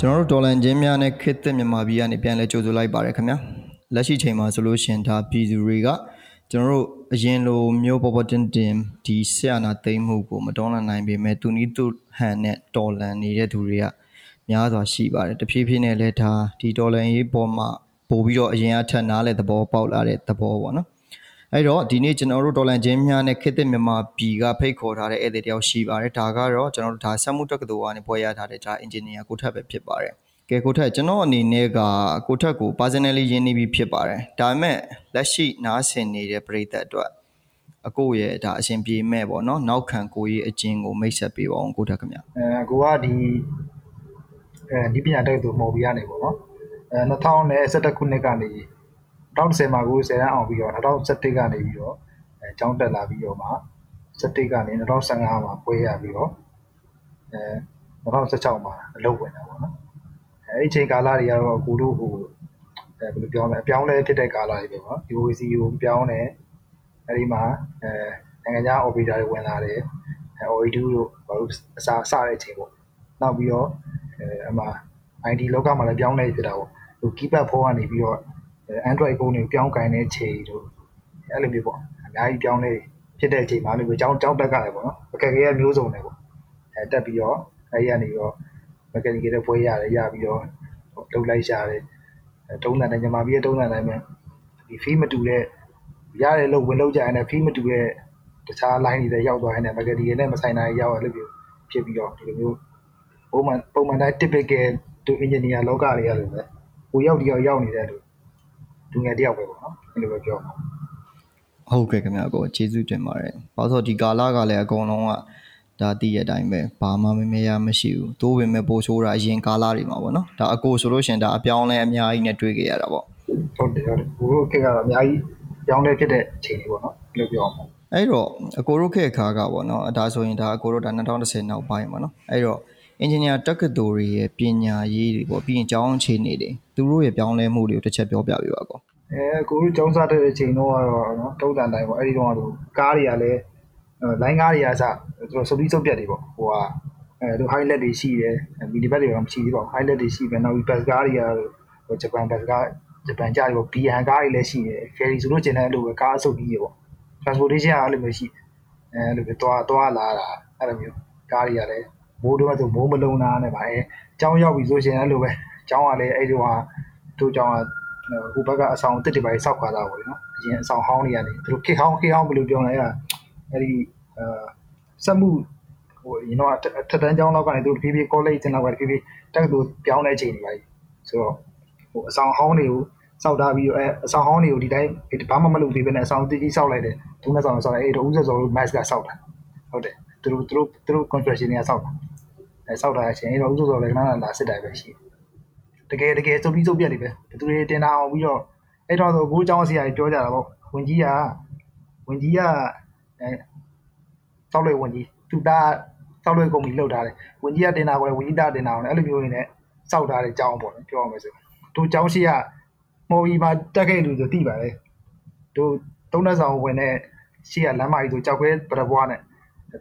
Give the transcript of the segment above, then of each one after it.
ကျွန်တော်တို့ဒေါ်လန်ချင်းများနဲ့ခေတ်သစ်မြန်မာပြည်ကနေပြန်လဲကြိုဆိုလိုက်ပါတယ်ခင်ဗျာလက်ရှိချိန်မှာဆိုလို့ရှင်ဒါပြည်သူတွေကကျွန်တော်တို့အရင်လိုမျိုးပေါ်ပေါ်တင်တင်ဒီဆရာနာသိမ်းမှုကိုမတော်လန်နိုင်ပေမဲ့သူနီးသူဟန်နဲ့တော်လန်နေတဲ့သူတွေကများစွာရှိပါတယ်တဖြည်းဖြည်းနဲ့လဲဒါဒီတော်လန်ရေးပေါ်မှာပို့ပြီးတော့အရင်အထက်နားလဲသဘောပေါက်လာတဲ့သဘောပေါ့နော် အဲ့တော့ဒီနေ့ကျွန်တော်တို့ဒေါ်လန်ချင်းများနဲ့ခေတ်သစ်မြန်မာပြည်ကဖိတ်ခေါ်ထားတဲ့ဧည့်သည်တယောက်ရှိပါတယ်ဒါကတော့ကျွန်တော်တို့ဒါဆက်မှုတက္ကသိုလ်ကနေပွဲရထားတဲ့ဒါအင်ဂျင်နီယာကိုထပ်ပဲဖြစ်ပါတယ်ကဲကိုထက်ကျွန်တော်အနေနဲ့ကကိုထက်ကို personally ရင်းနှီးပြီးဖြစ်ပါတယ်ဒါပေမဲ့လက်ရှိနားဆင်နေတဲ့ပရိသတ်အတွက်အကိုရဲ့ဒါအရှင်ပြေမဲ့ပေါ့နော်နောက်ခံကိုကြီးအကျဉ်းကိုမိတ်ဆက်ပေးပါအောင်ကိုထက်ခင်ဗျအဲကိုကဒီအဲဒီပညာတက္ကသိုလ်မော်ဘီကနေပေါ့နော်အဲ2011ခုနှစ်ကနေ 2010မှာကို10တန်းအောင်ပြီးတော့2017ကနေပြီးတော့အဲကျောင်းတက်လာပြီးတော့မှ17ကနေ2015မှာပွဲရပြီးတော့အဲ2016မှာအလုပ်ဝင်တာပေါ့နော်အဲ့ဒီချိန်ကာလတွေကတော့အခုတို့ဟိုအဲဘယ်လိုပြောမလဲအပြောင်းလဲဖြစ်တဲ့ကာလတွေပဲပေါ့ UOC ကိုပြောင်းတယ်အဲ့ဒီမှာအဲနိုင်ငံခြား operator တွေဝင်လာတယ်အဲ OE2 တို့ဘာလို့အစားစတဲ့အချိန်ပေါ့နောက်ပြီးတော့အဲအမှ ID လောကမှာလည်းပြောင်းလဲဖြစ်တာပေါ့ဟို keypad ဖုန်းကနေပြီးတော့ Android ဖုန်းတွေပြောင်းကင်တဲ့ချိန်တို့အဲ့လိုမျိုးပေါ့အများကြီးပြောင်းလဲဖြစ်တဲ့အချိန်မှာလည်းကြောင်းကြောင်းတက်ကလည်းပေါ့နော်အခက်အခဲမျိုးစုံတွေပေါ့အဲတက်ပြီးတော့အဲ့ဒီကနေပြီးတော့ mechanical တဲ့ဘွဲရတယ်ရပြီးတော့လှုပ်လိုက်ရှာတယ်တုံးတန်တဲ့ညီမပြီးရဲ့တုံးတန်တိုင်းမှာဒီ fee မတူတဲ့ရတယ်လို့ဝင်လောက်ကြရင် fee မတူတဲ့တခြား line တွေရောက်သွားရင် mechanical နဲ့မဆိုင်တာရောက်ရလို့ဖြစ်ပြီးတော့ဒီလိုမျိုးပုံမှန်ပုံမှန်တိုင်း typical သူ engineer လောကတွေကလည်းပဲကိုရောက်တယောက်ရောက်နေတဲ့လူ လူငယ်တယောက်ပဲပေါ့နော်အဲ့လိုပဲပြောမှာဟုတ်ကဲ့ခင်ဗျာကိုကျေးဇူးတင်ပါတယ်။ဘာလို့ဆိုဒီကာလကလည်းအကုန်လုံးကဒါတည်ရတိုင်းပဲဘာမှမမေးရမရှိဘူး။သို့ပေမဲ့ပို့ဆိုးတာအရင်ကာလတွေမှာပေါ့နော်။ဒါအကိုဆိုလို့ရှင်ဒါအပြောင်းလဲအများကြီးနဲ့တွေ့ကြရတာပေါ့။ဟုတ်တယ်ဟုတ်တယ်။ဘိုးတို့ခေတ်ကတော့အများကြီးပြောင်းလဲဖြစ်တဲ့အခြေအနေပေါ့နော်။ဘယ်လိုပြောမှာ။အဲ့တော့အကိုတို့ခေတ်အခါကပေါ့နော်။ဒါဆိုရင်ဒါအကိုတို့ဒါ2010နောက်ပိုင်းပေါ့နော်။အဲ့တော့ အင်ဂျင်နီယာတက္ကသိုလ်တွေရဲ့ပညာရေးတွေပေါ့ပြီးရင်ကျောင်းအခြေအနေတွေသူတို့ရဲ့ပြောင်းလဲမှုတွေကိုတစ်ချက်ပြောပြပေးပါကောအဲကိုတို့ကျောင်းစားတဲ့အချိန်တော့ကတော့နော်တုံးတန်တိုင်းပေါ့အဲ့ဒီတော့ကတော့ကားတွေကလည်းလိုင်းကားတွေကစသူတို့စုပ်ပြီးစုပ်ပြတ်တွေပေါ့ဟိုကအဲတို့ highlight တွေရှိတယ်မီဒီဘက်တွေတော့မရှိသေးပါဘူး highlight တွေရှိပဲနောက်ပြီး bus ကားတွေကဟိုဂျပန် bus ကားဂျပန်ကြားတွေပေါ့ BN ကားတွေလည်းရှိတယ် ferry ဆိုလို့ကျင်တဲ့အလိုပဲကားအစုပ်ကြီးတွေပေါ့ transportation ကအဲ့လိုမျိုးရှိအဲအဲ့လိုပဲသွားသွားလာတာအဲ့လိုမျိုးကားတွေကလည်း မိုးတော့ဆိုမိုးမလုံတာနဲ့ဗာအဲအကြောင်းရောက်ပြီဆိုရှင်အဲ့လိုပဲအကြောင်းကလည်းအဲ့လိုဟာတို့ကြောင့်ဟိုဘက်ကအဆောင်တစ်တွေပါစောက်ခါတာပေါ့နော်အရင်အဆောင်ဟောင်းတွေကနေသူတို့ခေဟောင်းခေဟောင်းဘယ်လိုပြောလဲအဲ့ဒါအဲ့ဒီအာစက်မှုဟိုရင်တော့ထက်တန်းကျောင်းလောက်ကနေသူတို့ဖြည်းဖြည်း college တင်တော့ပဲဖြည်းဖြည်းတက္ကသိုလ်ပြောင်းတဲ့အချိန်တွေပါဆိုတော့ဟိုအဆောင်ဟောင်းတွေကိုစောက်ထားပြီးတော့အဲအဆောင်ဟောင်းတွေကိုဒီတိုင်းဘာမှမလုပ်သေးဘဲနဲ့အဆောင်တိတိစောက်လိုက်တယ်သူနဲ့ဆောင်ဆောက်လိုက်အဲ့တော့ဦးစောစော mask ကစောက်တာဟုတ်တယ်သူတို့သူတို့သူတို့ construction တွေကစောက်တာ ဆောက်တာချင်းအဲ့တော့ဥစုတော်လည်းခဏခဏလာစစ်တာပဲရှိတကယ်တကယ်စုပ်ပြီးစုပ်ပြက်တွေပဲဘသူတွေတင်တာအောင်ပြီးတော့အဲ့တော့အခုအကြောင်းဆရာကြီးပြောကြတာပေါ့ဝင်ကြီးကဝင်ကြီးကအဲဆောက်လွယ်ဝင်ကြီးသူတာဆောက်လွယ်ကုမ္ပဏီလောက်ထားတယ်ဝင်ကြီးကတင်တာကိုလည်းဝင်ကြီးတာတင်တာအောင်လည်းအဲ့လိုမျိုးနေနဲ့ဆောက်ထားတဲ့အကြောင်းပေါ့ပြောရမယ်ဆိုတို့အကြောင်းရှိကမော်ကြီးမှာတက်ခဲ့လူဆိုတိပါလေတို့သုံးသက်ဆောင်ဝင်တဲ့ရှိကလမ်းမကြီးဆိုကြောက်ခဲပရဘွားနဲ့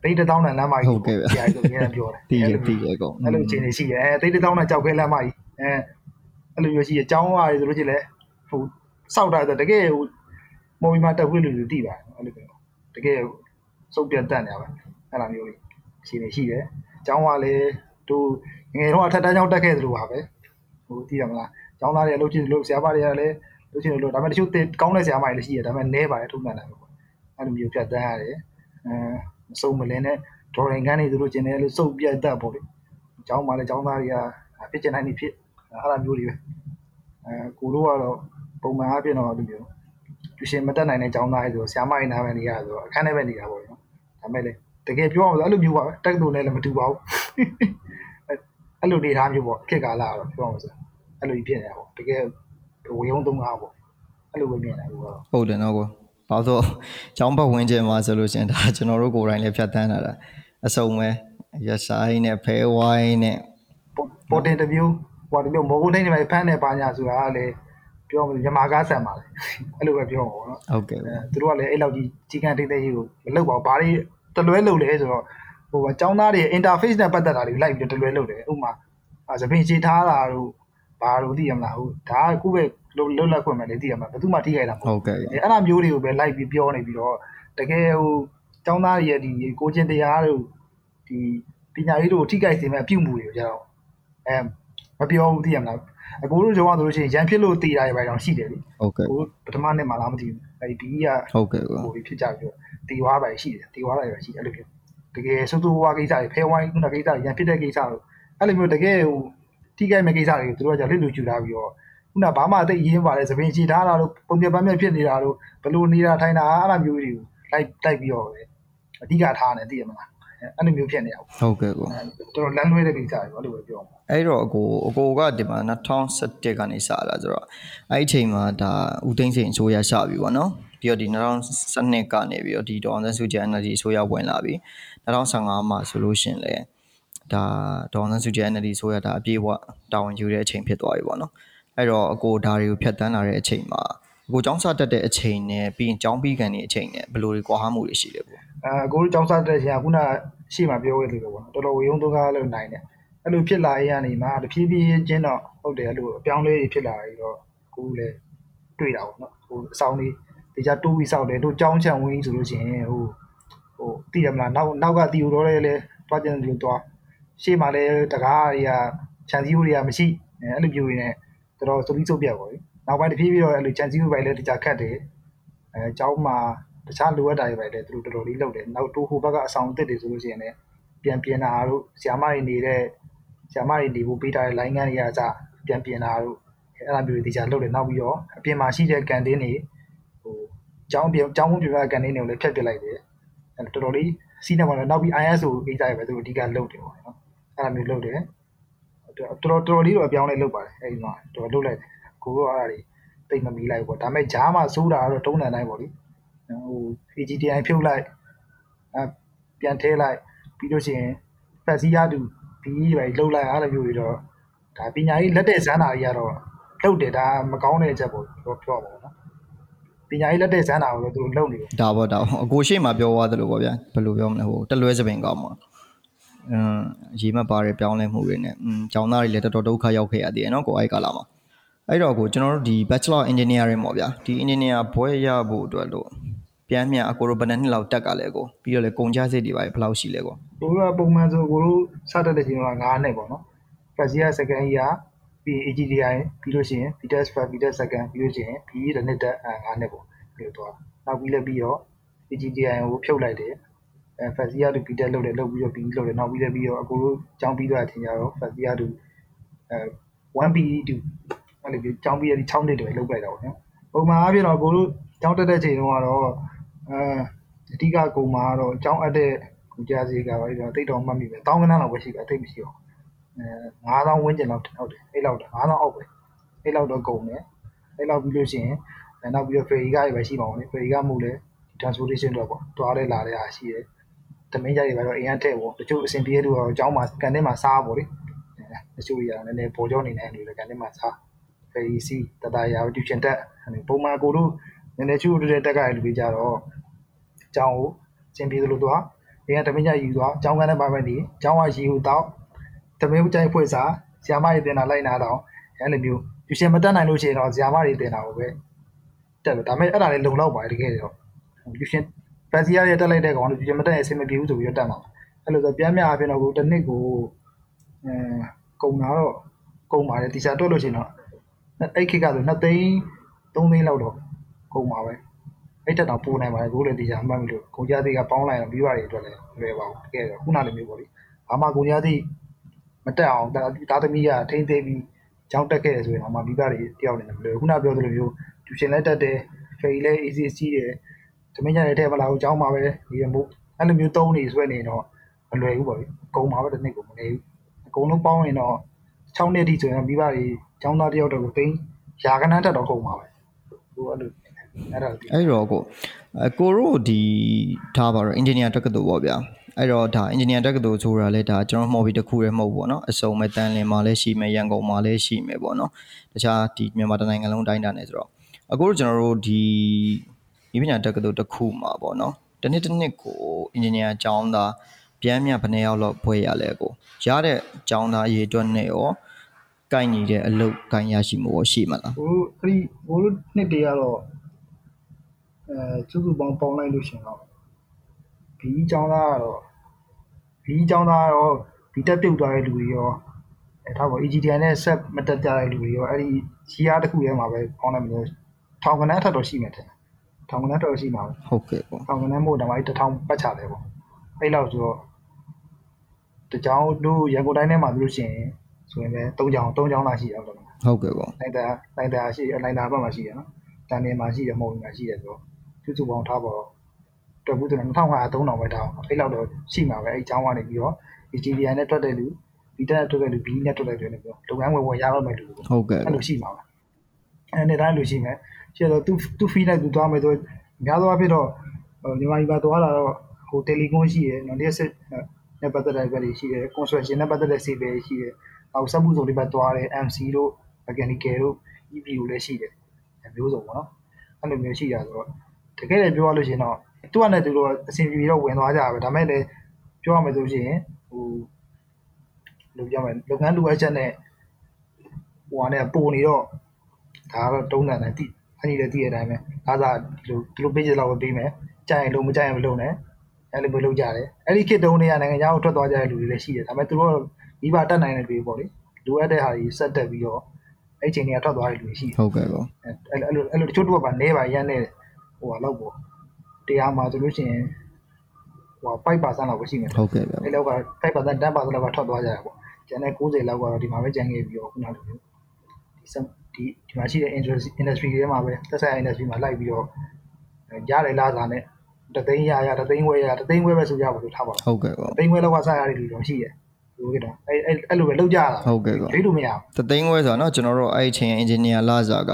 သိတဲ့တောင်းတဲ့လမ်းမကြီးဟုတ်ကဲ့ဗျာဆိုအများပြောတယ်တီးရတီးရကောအဲ့လိုအခြေအနေရှိတယ်အဲသိတဲ့တောင်းတဲ့ကြောက်ခွဲလမ်းမကြီးအဲအဲ့လိုမျိုးရှိရအကြောင်းအားဆိုလို့ရှိရင်လည်းဟိုစောက်တာဆိုတကယ်ဟိုမော်ဘီမှာတက်ခွေးလူလူတိပါအဲ့လိုမျိုးတကယ်စုပ်ပြတ်တတ်နေရပါအဲ့လိုမျိုးအခြေအနေရှိတယ်အကြောင်းကလည်းသူငယ်တော့အထက်တန်းကျောင်းတက်ခဲ့သလိုပါပဲဟိုသိရမလားကျောင်းသားတွေအလုပ်ကြည့်လို့ဆရာမတွေကလည်းလို့ရှိရင်လို့ဒါပေမဲ့တချို့ကောင်းတဲ့ဆရာမတွေလည်းရှိတယ်ဒါပေမဲ့နဲပါတယ်ထုံးတယ်ပေါ့အဲ့လိုမျိုးဖြတ်တန်းရတယ်အဲ မစုံမလင်းတဲ့ဒေါ်ရင်ခန်းတွေသူတို့ကျင်တယ်လို့စုပ်ပြတ်တတ်ပေါ့လေ။ကျောင်းမှာလည်းကျောင်းသားတွေကဖြစ်ကျင်နိုင်နေဖြစ်အဲ့လိုမျိုးတွေပဲ။အဲကိုတို့ကတော့ပုံမှန်အားဖြင့်တော့ဒီမျိုးသူရှင်မတက်နိုင်တဲ့ကျောင်းသားတွေဆိုဆရာမရင်နာမယ်နေရဆိုအခန်းထဲပဲနေတာပေါ့နော်။ဒါမဲ့လေတကယ်ပြောရမလို့အဲ့လိုမျိုးပါပဲတက်တူနဲ့လည်းမတူပါဘူး။အဲ့လိုနေသားမျိုးပေါ့ဖြစ်ကာလာတော့ပြောရမလို့အဲ့လိုကြီးဖြစ်နေတာပေါ့တကယ်ဝေယုံသုံးကားပေါ့အဲ့လိုပဲမြင်တယ်ကိုကတော့ဟုတ်တယ်နော်ကို။ ဘာလို့ကျောင်းဘက်ဝင်ကျင်မှာဆိုလို့ရှင်ဒါကျွန်တော်တို့ကိုယ်တိုင်လည်းဖြတ်တန်းလာတာအစုံပဲရဆိုင်နဲ့ဖဲဝိုင်းနဲ့ပေါ်တင်တစ်မျိုးဟိုတမျိုးမော်ဂုတ်တိုင်းတွေပဲဖမ်းနေပါညာဆိုတာကလည်းပြောမလို့ညမာကားဆန်ပါလေအဲ့လိုပဲပြောမှာပေါ့နော်ဟုတ်ကဲ့အဲသူတို့ကလည်းအဲ့လောက်ကြီးကြီးကန်းတိတ်တိတ်ကြီးကိုမလုပ်ပါဘူးဘာတွေတလွဲလုပ်လဲဆိုတော့ဟိုအကြောင်းသားတွေ interface နဲ့ပတ်သက်တာတွေလိုက်ပြီးတလွဲလုပ်တယ်ဥပမာသပင်ချေထားတာတို့ဘာလို့သိရမလားဟုတ်ဒါကခုပဲ လွတ်လပ်ခွင့်ပဲလေသိရမှာဘယ်သူမှထိခိုက်တာမဟုတ်ဟုတ်ကဲ့အဲ့အဲ့လိုမျိုးတွေကိုပဲလိုက်ပြီးပြောနေပြီးတော့တကယ်ဟိုကျောင်းသားတွေရဲ့ဒီကိုချင်းတရားတို့ဒီပညာရေးတို့ထိခိုက်စေမဲ့အပြုမှုတွေကိုကြတော့အဲမပြောဘူးသိရမလားအကိုတို့ကြောင့်ဆိုလို့ရှိရင်ရန်ဖြစ်လို့တည်တာတွေပဲတော့ရှိတယ်လေဟုတ်ကဲ့ကိုပထမနှစ်မှာလားမသိဘူးအဲဒီဒီကဟုတ်ကဲ့ကိုဟိုဖြစ်ကြပြီးတော့တည်သွားပါရှိတယ်တည်သွားတာပဲရှိတယ်အဲ့လိုမျိုးတကယ်စိုးစိုးဝါးကိစ္စတွေဖဲဝိုင်းခုနကိစ္စတွေရန်ဖြစ်တဲ့ကိစ္စတို့အဲ့လိုမျိုးတကယ်ဟိုထိခိုက်မဲ့ကိစ္စတွေကိုသူတို့ကလစ်လူကျူထားပြီးတော့ ခုနဘာမှအသိရင်းပါလေသပင်ချီထားတာတို့ပုံပြပန်းပြဖြစ်နေတာတို့ဘလို့နေတာထိုင်တာအဲ့လိုမျိုးတွေကိုလိုက်လိုက်ပြီးတော့ပဲအဓိကထားနေသိရမလားအဲ့လိုမျိုးဖြစ်နေတာပေါ့ဟုတ်ကဲ့ကိုတော်တော်လမ်းလွဲတဲ့ကိစ္စတွေပေါ့လို့ပဲပြောမှာအဲ့တော့အကိုအကိုကဒီမှာ2017ကနေစလာဆိုတော့အဲ့ဒီအချိန်မှာဒါဦးသိန်းစိန်အစိုးရရှပြီပေါ့နော်ပြီးတော့ဒီ2012ကနေပြီးတော့ဒီဒေါအောင်ဆန်းစုကြည် NLD အစိုးရဝင်လာပြီး2015မှာဆိုလို့ရှရင်လေဒါဒေါအောင်ဆန်းစုကြည် NLD အစိုးရဒါအပြည့်အဝတာဝန်ယူတဲ့အချိန်ဖြစ်သွားပြီပေါ့နော် အဲ့တော့အကိုဒါတွေကိုဖြတ်တန်းလာတဲ့အချိန်မှာအကိုចောင်းစတက်တဲ့အချိန်နဲ့ပြီးရင်ចောင်းပြီးကန်တဲ့အချိန်နဲ့ဘယ်လိုတွေကွာဟမှုတွေရှိလဲပေါ့ အဲကိုတို့ចောင်းစားတဲ့ချိန်ကခုနရှေ့မှာပြောခဲ့သလိုပေါ့နော်တော်တော်ဝေယုံသုံးကားလို့နိုင်တယ်အဲ့လိုဖြစ်လာရင်ကနေမှတဖြည်းဖြည်းချင်းတော့ဟုတ်တယ်အဲ့လိုအပြောင်းလဲတွေဖြစ်လာပြီးတော့ကိုလည်းတွေ့တာပေါ့နော်ဟိုအဆောင်လေးဒီကြတိုးပြီးစောက်တယ်တို့ចောင်းချံဝင်ဆိုလို့ရှိရင်ဟိုဟိုသိရမလားနောက်နောက်ကတီယူတော့လည်းလဲတွားကျင်တယ်လို့တွားရှေ့မှာလည်းတကားတွေကခြံစည်းရိုးတွေကမရှိအဲ့လိုမျိုးတွေနဲ့ တော်တော်စုပြီးစုပ်ပြတ်ပါပြီနောက်ပိုင်းတဖြည်းဖြည်းတော့အဲ့လိုခြံစည်းရိုးပိုင်းလည်းတခြားခတ်တယ်အဲចောင်းမှာတခြားလိုအပ်တာတွေပဲလေသူတို့တော်တော်လေးလုပ်တယ်နောက်တိုးဟိုဘက်ကအဆောင်အသစ်တွေဆိုလို့ရှိရင်လည်းပြန်ပြင်တာတို့ဆ iam မတွေနေတဲ့ဆ iam မတွေနေဖို့ပေးထားတဲ့ line ကန်းတွေကအစပြန်ပြင်တာတို့အဲ့ဒါမျိုးတွေတခြားလုပ်တယ်နောက်ပြီးတော့အပြင်မှာရှိတဲ့ကန်တင်းတွေဟိုကျောင်းပြင်ကျောင်းဝန်းပြင်ကကန်တင်းတွေကိုလည်းဖျက်ပစ်လိုက်တယ်အဲ့တော်တော်လေးစီးနေပါတော့နောက်ပြီး ISO ကိစ္စတွေပဲသူတို့အဓိကလုပ်တယ်ပေါ့နော်အဲ့ဒါမျိုးလုပ်တယ် တော်တော်တော်တော်လေးတော့အပြောင်းလဲလုပ်ပါတယ်အဲ့ဒီမှာတော်တော်လုပ်လိုက်တယ်ကိုတို့အဲ့ဒါတွေတိတ်မမီလိုက်ဘူးပေါ့ဒါပေမဲ့ဂျားမှာစိုးတာကတော့တုံးတန်တိုင်းပေါ့လေဟို AGTI ဖြုတ်လိုက်အပြန်ထဲလိုက်ပြီးလို့ရှိရင်ဖက်စီရတူဒီပဲလှုပ်လိုက်အားလည်းမျိုးတွေတော့ဒါပညာရေးလက်တဲ့ဇန်းတာကြီးကတော့လှုပ်တယ်ဒါမကောင်းတဲ့အချက်ပေါ့ပြောပြောပါတော့နော်ပညာရေးလက်တဲ့ဇန်းတာကိုတော့သူတို့လှုပ်နေတယ်ဒါပေါ့ဒါပေါ့အကိုရှိမှပြောသွားသလိုပေါ့ဗျာဘယ်လိုပြောမလဲဟိုတလွဲစပင်ကောင်းမှာအင်း ရေမှတ်ပါတဲ့ပြောင်းလဲမှုတွေနဲ့ကျောင်းသားတွေလည်းတော်တော်ဒုက္ခရောက်ခဲ့ရသေးတယ်နော်ကိုအဲ့ကာလမှာအဲ့တော့ကိုကျွန်တော်တို့ဒီ bachelor engineering ပေါ့ဗျာဒီ engineer ဘွဲရဖို့အတွက်လို့ပြန်မြန်အကိုတို့ဘယ်နှစ်လောက်တက်ကလဲကိုပြီးတော့လေကုန်ကျစရိတ်တွေပါဘယ်လောက်ရှိလဲကိုကိုတို့ကပုံမှန်ဆိုကိုတို့စတက်တဲ့ချိန်က9နှစ်ပေါ့နော် first year second year ပြီး AGDI ပြီးလို့ရှိရင် BTS first BTS second ပြီးလို့ရှိရင် BE တစ်နှစ်တက်9နှစ်ပေါ့ပြီးတော့နောက်ပြီးလည်းပြီးတော့ AGDI ကိုဖြုတ်လိုက်တယ် အဲ first year တူ BTS လုပ်တယ်လုပ်ပြီးတော့ BE လုပ်တယ်နောက်ပြီးလည်းပြီးတော့အကိုတို့ကျောင်းပြီးသွားတဲ့အချိန်ကျတော့ first year တူအဲ 1BE တူအဲ့လိုပြီးကျောင်းပြီးရတဲ့6နှစ်တွေလုပ်လိုက်တာပေါ့နော်ပုံမှန်အားဖြင့်တော့အကိုတို့ကျောင်းတက်တဲ့ချိန်တုန်းကတော့အဲအဓိကကုံမှာကတော့ကျောင်းအပ်တဲ့ကိုကြားစီကပါပြီးတော့တိတ်တော်မှတ်မိပဲတောင်းကနန်းလောက်ပဲရှိတယ်အသိမရှိတော့အဲ9000ဝန်းကျင်လောက်ဟုတ်တယ်အဲ့လောက်9000အောက်ပဲအဲ့လောက်တော့ကုန်တယ်အဲ့လောက်ပြီးလို့ရှိရင်အဲနောက်ပြီးတော့ ferry ကားတွေပဲရှိပါအောင်လေ ferry ကားမှုလည်း transportation တော့ပေါ့တွားလဲလာတဲ့အားရှိတယ် တမင်းကြိုက်တွေပဲတော့အင်အားထည့်ပေါ့တချို့အဆင်ပြေတဲ့လူကတော့ကျောင်းမှာကန်ထဲမှာစားပေါ့လေအဲတချို့ကြီးကလည်းနည်းနည်းပေါ်ကျောင်းနေနေလူလည်းကန်ထဲမှာစား ferry စီတတရာ tuition တက်ပုံမှန်ကိုတို့နည်းနည်းချို့တဲ့တက်ကရလူတွေကြတော့ကျောင်းကိုအဆင်ပြေသလိုသွားအင်အားတမင်းကြိုက်ယူသွားကျောင်းကန်ထဲမှာပဲနေကျောင်းကရီဟူတော့တမင်းကြိုက်ဖွဲ့စားဆီယာမတွေတင်တာလိုက်နာတော့အဲ့လိုမျိုး tuition မတက်နိုင်လို့ရှိရင်တော့ဆီယာမတွေတင်တာကိုပဲတက်တယ်ဒါပေမဲ့အဲ့ဒါလည်းလုံလောက်ပါတယ်တကယ်တော့ tuition ဖန်စီရရတက်လိုက်တဲ့ကောင်လို့ tuition မတက်ရင်အဆင်မပြေဘူးဆိုပြီးတော့တက်မှာအဲ့လိုဆိုပြန်မြအပြင်တော့ကိုတစ်နှစ်ကိုအဲကုံတာတော့ကုံပါတယ်တီချာတွက်လို့ရှိရင်တော့အဲ့ခေတ်ကဆို2သိန်း3သိန်းလောက်တော့ကုန်ပါပဲအဲ့တက်တော့ပိုးနိုင်ပါတယ်ကိုလည်းတရားမှတ်ပြီလို့ကုန်ကြသေးကပေါင်းလိုက်တော့ပြီးပါတယ်အတွက်လည်းလွယ်ပါဘူးတကယ်တော့ခုနလိုမျိုးပေါ့လေဘာမှကုန်ကြသေးမတက်အောင်တာသမီးကထိမ့်သိပြီးကြောင်းတက်ခဲ့တယ်ဆိုရင်တော့မှမိဘတွေတယောက်နေတယ်မလွယ်ခုနပြောသလိုမျိုးကျူရှင်လည်းတက်တယ်ဖေးလည်း easy စီးတယ် သမီးညာတဲ့ထဲမလာဘူးကြောင်းပါပဲဒီမို့အဲ့လိုမျိုးတုံးနေဆွဲနေတော့မလွယ်ဘူးပေါ့လေကုန်ပါပဲတစ်နှစ်ကိုမနေဘူးအကုန်လုံးပေါင်းရင်တော့6နှစ်တိဆိုရင်မိဘတွေကျောင်းသားတယောက်တော့ကိုသိန်းရာကနန်းတက်တော့ကုန်ပါပဲဟိုအဲ့လိုအဲ့ဒါဒီအဲ့တော့ကိုအကိုတို့ဒီထားပါတော့ engineer တက္ကသိုလ်ပေါ့ဗျာအဲ့တော့ဒါ engineer တက္ကသိုလ်ဆိုတာလဲဒါကျွန်တော်မှော်ပြီးတစ်ခုရဲမဟုတ်ဘူးပေါ့နော်အစုံမဲ့တန်းလင်မှာလည်းရှိမယ်ရန်ကုန်မှာလည်းရှိမယ်ပေါ့နော်တခြားဒီမြန်မာတိုင်းနိုင်ငံလုံးတိုင်းတာနေဆိုတော့အကိုတို့ကျွန်တော်တို့ဒီ ဒီပညာတက္ကသိုလ်တစ်ခုမှာပေါ့နော်တနေ့တစ်နှစ်ကို engineer ကျောင်းသားပြန်မြဘယ်နှစ်ယောက်လောက်ဘွဲရလဲကိုရတဲ့ကျောင်းသားအရေးအတွက်နဲ့ရောကိုင်ညီတဲ့အလုပ်ကိုင်ရရှိမှုရောရှိမလားဟိုအဲ့ဒီဟိုနှစ်တည်းကတော့အဲစုစုပေါင်းပေါင်းလိုက်လို့ရှင်တော့ဘီကျောင်းသားကတော့ဘီကျောင်းသားရောဘီတက်ပြုတ်သွားတဲ့လူတွေရောအဲထားပါ EGTN နဲ့ဆက်မတက်ကြတဲ့လူတွေရောအဲ့ဒီရှီယာတစ်ခုထဲမှာပဲပေါင်းလိုက်မျိုးထောင်ကနန်းထက်တော့ရှိမယ်တဲ့ ထောင်ကနန်းတော့ရှိမှာပဲဟုတ်ကဲ့ပေါ့ထောင်ကနန်းမို့တော့အဲ့တထောင်ပတ်ချတယ်ပေါ့အဲ့လောက်ဆိုတော့တကြောင်တို့ရန်ကုန်တိုင်းထဲမှာပြောလို့ရှိရင်ဆိုရင်လည်း၃ကြောင်၃ကြောင်လာရှိတယ်ဟုတ်တယ်ဟုတ်ကဲ့ပေါ့နိုင်တာနိုင်တာရှိနိုင်တာဘက်မှာရှိတယ်နော်တန်နေမှာရှိတယ်မဟုတ်ဘူးမှာရှိတယ်ဆိုတော့သူစုပေါင်းထားပါတော့တော်ဘူးဆိုတော့2500 3000ပဲထားအောင်အဲ့လောက်တော့ရှိမှာပဲအဲ့အကြောင်းကနေပြီးတော့ဒီ GDI နဲ့ထွက်တဲ့လူဒီတက်နဲ့ထွက်တဲ့လူ B နဲ့ထွက်တဲ့လူနဲ့ပြောလုပ်ငန်းဝင်ဝင်ရတော့မယ်လူပေါ့ဟုတ်ကဲ့အဲ့လိုရှိမှာပါအဲ့နဲ့တိုင်းလိုရှိမယ် ရှိတော့သူသူ fee နဲ့သူသွားမယ်ဆိုများသောအားဖြင့်တော့ညီမကြီးပါသွားလာတော့ဟိုတယ်လီကွန်ရှိရယ်နော်ဒီဆက်နဲ့ပတ်သက်တဲ့ဘက်တွေရှိတယ် construction နဲ့ပတ်သက်တဲ့ civil ရှိတယ်နောက်စက်မှုစုံတွေဘက်သွားတယ် MC တို့ mechanical တို့ EP တို့လည်းရှိတယ်မျိုးစုံပေါ့နော်အဲ့လိုမျိုးရှိတာဆိုတော့တကယ်လည်းပြောရလို့ရှိရင်တော့သူကလည်းသူတို့အဆင်ပြေတော့ဝင်သွားကြပါပဲဒါမဲ့လည်းပြောရမယ်ဆိုရှင်ဟိုလိုပြောမယ်လုပ်ငန်းလိုအပ်ချက်နဲ့ဟိုဟာနဲ့ပုံနေတော့ဒါကတော့တုံးတန်တယ်တိ အဲ့ဒီလည်းတိရတဲ့အတိုင်းပဲအားစားဒီလိုဒီလို page လောက်ပဲပေးမယ်ကြိုင်ရင်လုံးမကြိုင်ရင်မလုံးနဲ့အဲ့လိုမျိုးလုပ်ကြတယ်အဲ့ဒီခေတ်တုံးတွေကနိုင်ငံခြားကိုထွက်သွားကြတဲ့လူတွေလည်းရှိတယ်ဒါပေမဲ့သူတို့မိဘတက်နိုင်တဲ့တွေပေါ့လေလိုအပ်တဲ့ဟာတွေစက်တက်ပြီးတော့အဲ့ချိန်တွေကထွက်သွားတဲ့လူတွေရှိတယ်ဟုတ်ကဲ့ပေါ့အဲ့အဲ့လိုအဲ့လိုတချို့တော့ပါနေပါရမ်းနေဟိုဟာလောက်ပေါ့တရားမှာဆိုလို့ရှိရင်ဟို5%လောက်ပဲရှိမယ်ဟုတ်ကဲ့ဗျာအဲ့လောက်က5% 10%လောက်ကထွက်သွားကြရပေါ့ကျန်တဲ့90လောက်ကတော့ဒီမှာပဲကျန်ခဲ့ပြီးတော့ခုနလိုမျိုးဒီစက် ဒီဒီမှာရှိတဲ့ industry industry တွေမှာပဲသက်ဆိုင်ရာ industry မှာလိုက်ပြီးတော့ရတယ်လားစားနဲ့တသိန်းရရတသိန်းဝဲရတသိန်းဝဲပဲဆိုကြပါလို့ထားပါတော့ ဟုတ်ကဲ့ပေါ့ တသိန်းဝဲလောက်ကစားရတဲ့လူတော့ရှိတယ်ဟုတ်ကဲ့တော့အဲ့အဲ့အဲ့လိုပဲလောက်ကြတာ ဟုတ်ကဲ့ပေါ့ ဒိတ်လို့မရဘူး တသိန်းဝဲဆိုတာเนาะကျွန်တော်တို့အဲ့အချိန် engineer လာစားက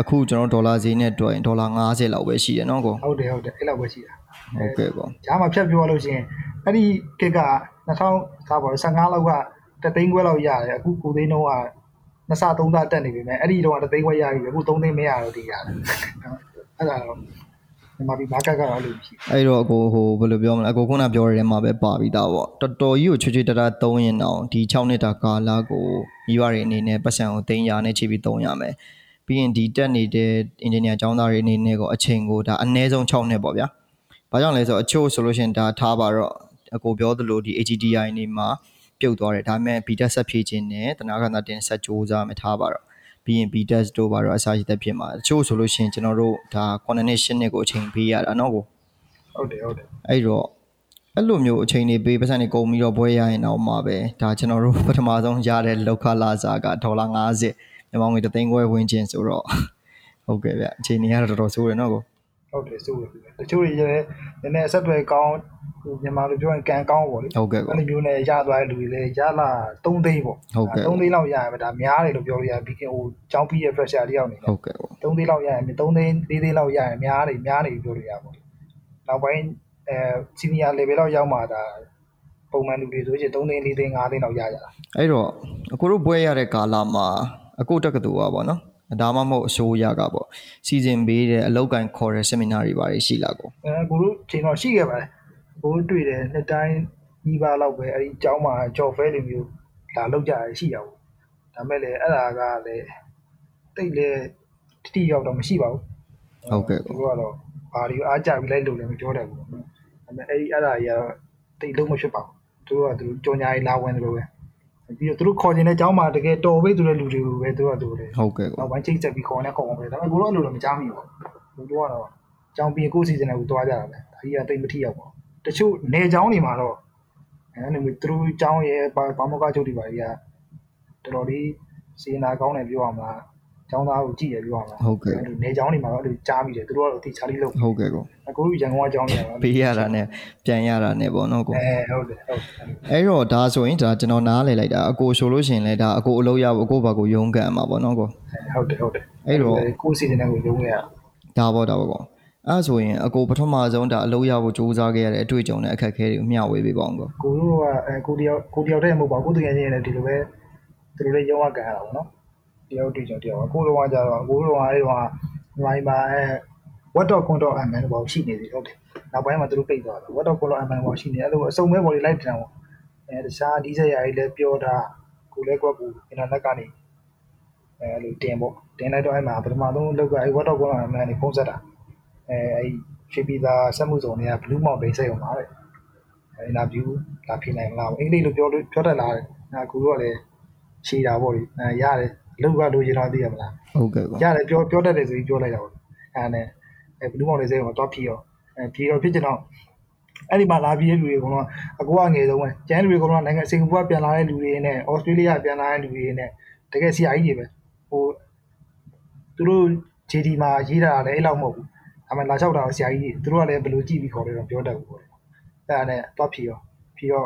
အခုကျွန်တော်ဒေါ်လာဈေးနဲ့တွက်ရင်ဒေါ်လာ90လောက်ပဲရှိတယ်เนาะကို ဟုတ်တယ်ဟုတ်တယ်အဲ့လောက်ပဲရှိတာ ဟုတ်ကဲ့ပေါ့ ဂျားမှာဖြတ်ပြောလို့ရှိရင်အဲ့ဒီကစ်က2000စားပါ15လောက်ကတသိန်းခွဲလောက်ရတယ်အခု9သိန်းတော့က နှစ်ဆသုံးဆတက်နေပြီမဲ့အဲ့ဒီတော့တသိန်းခွဲရပြီအခု3သိန်းမရတော့တည်ရတယ်အဲ့ဒါတော့ဒီမှာဒီမားကတ်ကတော့အဲ့လိုရှိအဲ့တော့အကိုဟိုဘယ်လိုပြောမလဲအကိုခုနပြောရတဲ့မှာပဲပါပြီးသားပေါ့တော်တော်ကြီးကိုချွချွတတာသုံးရင်တော့ဒီ6နှစ်တာကာလကိုမိဘတွေအနေနဲ့ပတ်စံကိုသိန်းရာနဲ့ချိန်ပြီးသုံးရမယ်ပြီးရင်ဒီတက်နေတဲ့ engineer ကျောင်းသားတွေအနေနဲ့ကိုအချိန်ကိုဒါအနည်းဆုံး6နှစ်ပေါ့ဗျာဘာကြောင့်လဲဆိုတော့အချို့ဆိုလို့ရှိရင်ဒါထားပါတော့အကိုပြောသလိုဒီ AGDI နေမှာ ပြုတ်သွားတယ်ဒါပေမဲ့ BTech ဆက်ဖြည့်ခြင်းနဲ့တနာခန္ဓာတင်ဆက်စ조사မထားပါတော့ပြီးရင် BTech တို့ပါတော့အစားရတဲ့ဖြစ်မှာတချို့ဆိုလို့ရှိရင်ကျွန်တော်တို့ဒါ coordination နဲ့ကိုအချိန်ပေးရတာနော်ကိုဟုတ်တယ်ဟုတ်တယ်အဲ့တော့အဲ့လိုမျိုးအချိန်တွေပေးပတ်စံတွေကုန်ပြီးတော့ဘွဲရရင်တော့မှာပဲဒါကျွန်တော်တို့ပထမဆုံးရတဲ့လောက်ခလာစားကဒေါ်လာ50မြန်မာငွေ3သိန်းခွဲဝင်ချင်းဆိုတော့ဟုတ်ကဲ့ဗျအချိန်တွေကတော့တော်တော်ဆိုးတယ်နော်ကို ဟုတ်တယ်စိုးတယ်တချို့တွေလည်းနည်းနည်းအဆက်တွေကောင်းဟိုမြန်မာလိုပြောရင်ကံကောင်းပေါ့လေဟုတ်ကဲ့ကောအဲ့လိုမျိုးနဲ့ရသွားတဲ့လူတွေလည်းရလာ3သိန်းပေါ့ဟုတ်ကဲ့3သိန်းလောက်ရရင်ပဲဒါများတယ်လို့ပြောလို့ရပြီးခင်ဟိုကျောင်းပြီးရဲ့ pressure တယောက်နေတယ်ဟုတ်ကဲ့ပေါ့3သိန်းလောက်ရရင်3သိန်း4သိန်းလောက်ရရင်များတယ်များတယ်ပြောလို့ရပါဘူးနောက်ပိုင်းအဲ senior level လောက်ရောက်မှဒါပုံမှန်လူတွေဆိုရင်3သိန်း4သိန်း5သိန်းလောက်ရကြတာအဲ့တော့အကိုတို့ဘွဲရတဲ့ကာလမှာအကိုတက္ကသိုလ်ကပေါ့နော် ဒါမှမဟုတ်အစိုးရကပေါ့စီစဉ်ပေးတဲ့အလောက်ကန်ခေါ်တဲ့ seminar တွေပါရှိလာကိုအဲကိုတို့ချိန်တော့ရှိခဲ့ပါတယ်ကိုတို့တွေ့တယ်နှစ်တိုင်းညီပါလောက်ပဲအဲဒီကျောင်းမှာကြော်ဖဲလိုမျိုးလာလောက်ကြရရှိရဘူးဒါမဲ့လေအဲ့ဒါကလည်းတိတ်လေတိတိရောက်တော့မရှိပါဘူးဟုတ်ကဲ့သူကောတို့ကတော့ဘာတွေအားကြပြီးလိုက်လို့လည်းမပြောတတ်ဘူး။ဒါပေမဲ့အဲ့ဒီအဲ့ဒါကြီးကတော့တိတ်လုံးမဖြစ်ပါဘူး။သူတို့ကသူတို့ကြော်ညာကြီးလာဝင်တယ်လို့ပဲ ပြီးတော့သူတို့ခေါ်ခြင်းတဲ့အကြောင်းမှာတကယ်တော်ပိတ်သူတဲ့လူတွေကိုပဲသူကသူလေဟုတ်ကဲ့ကောနောက်ပိုင်းချိတ်ဆက်ပြီးခေါ်နေခေါ်အောင်ပဲဒါပေမဲ့ကိုတော့အဲ့လိုတော့မကြားမိဘူးလူတို့ကတော့အကြောင်းပြီးကိုစီစဉ်တယ်ကိုတွားကြတာပဲဒါကြီးကတိတ်မထီရောက်ပါဘူးတချို့နေအကြောင်းတွေမှာတော့အဲ့လိုမျိုးသူတို့အကြောင်းရဲ့ဘာမကချုပ်တွေပါကြီးကတော်တော်လေးစေနာကောင်းတယ်ပြောရမှာအ ကြောင်းသားကိုကြည့်ရပြောရမှာဟုတ်ကဲ့အဲ့လိုနေအကြောင်းတွေမှာတော့အဲ့လိုကြားမိတယ်သူတို့ကတော့တိချာလေးလုပ်ဟုတ်ကဲ့ကောအခုရန်ကုန်အကြောင်းတွေကတော့ပေးရတာနဲ့ပြန်ရတာနဲ့ပေါ့နော်ကိုအဲဟုတ်တယ်ဟုတ်တယ်အဲ့တော့ဒါဆိုရင်ဒါကျွန်တော်နားလည်လိုက်တာအကိုဆိုလို့ရှိရင်လည်းဒါအကိုအလုပ်ရဖို့အကိုဘာကိုရုန်းကန်မှာပေါ့နော်ကိုဟုတ်တယ်ဟုတ်တယ်အဲ့တော့ကိုစီစဉ်တဲ့ကိုရုံးရဒါပေါ့ဒါပေါ့ကောအဲ့ဆိုရင်အကိုပထမဆုံးဒါအလုပ်ရဖို့စူးစမ်းခဲ့ရတဲ့အတွေ့အကြုံနဲ့အခက်အခဲတွေကိုမျှဝေပေးပါအောင်ကောကိုတို့ကအဲကိုတယောက်ကိုတယောက်တည်းမဟုတ်ပါဘူးကိုတကယ်ချင်းလည်းဒီလိုပဲသူတို့လည်းရုံးရကန်ရတာပေါ့နော် တယောက်တွေ့ကြတယောက်ကိုတို့ကကြတော့ကိုတို့ကအဲ့တော့မိုင်းပါအဲဝတ်တော့ကွန်တော့အမှန်တော့ရှိနေသေးဟုတ်တယ်နောက်ပိုင်းမှာသူတို့ပိတ်သွားတယ်ဝတ်တော့ကွန်တော့အမှန်ပေါ့ရှိနေအဲ့လိုအစုံမဲ့ပေါ်လေးလိုက်တင်အောင်အဲတခြားဒီဆက်ရည်လည်းပြောတာကိုလည်းကွက်ကိုအင်တာနက်ကနေအဲအဲ့လိုတင်ပေါ့တင်လိုက်တော့အဲ့မှာပထမဆုံးလောက်ကအဲ့ဝတ်တော့ကွန်တော့အမှန်ကိုဖုံးဆက်တာအဲအဲ့ရွှေပြည်သာစက်မှုစုံတွေက Blue Mountain စိတ်အောင်ပါတဲ့အင်တာဗျူးလာဖြစ်နိုင်မလားအင်္ဂလိပ်လိုပြောလို့ပြောတတ်လားတဲ့အဲကူတော့လည်းရှည်တာပေါ့လေအဲရတယ်အ လုပ်ကလိုချင်တော့သိရမလားဟုတ်ကဲ့ကောရတယ်ပြောပြောတတ်တယ်ဆိုပြီးပြောလိုက်တာပေါ့အဲနဲ့အဲဘလူးမောင်လေးစိတ်ကိုတော့ဖြီရောအဲဖြီရောဖြစ်ချင်တော့အဲ့ဒီမှာလာပြီးတဲ့လူတွေကတော့အကူအငယ်ဆုံးပဲကျန်လူတွေကတော့နိုင်ငံစင်ကာပူကပြန်လာတဲ့လူတွေနဲ့ဩစတြေးလျပြန်လာတဲ့လူတွေနဲ့တကယ်ဆရာကြီးတွေပဲဟိုသူတို့ JD မှာရေးတာလည်းအဲ့လောက်မဟုတ်ဘူးအမှလာလျှောက်တာဆရာကြီးတွေသူတို့ကလည်းဘယ်လိုကြည့်ပြီးခေါ်လဲတော့ပြောတတ်ဘူးပေါ့အဲ့ဒါနဲ့တော့ဖြီရောဖြီရော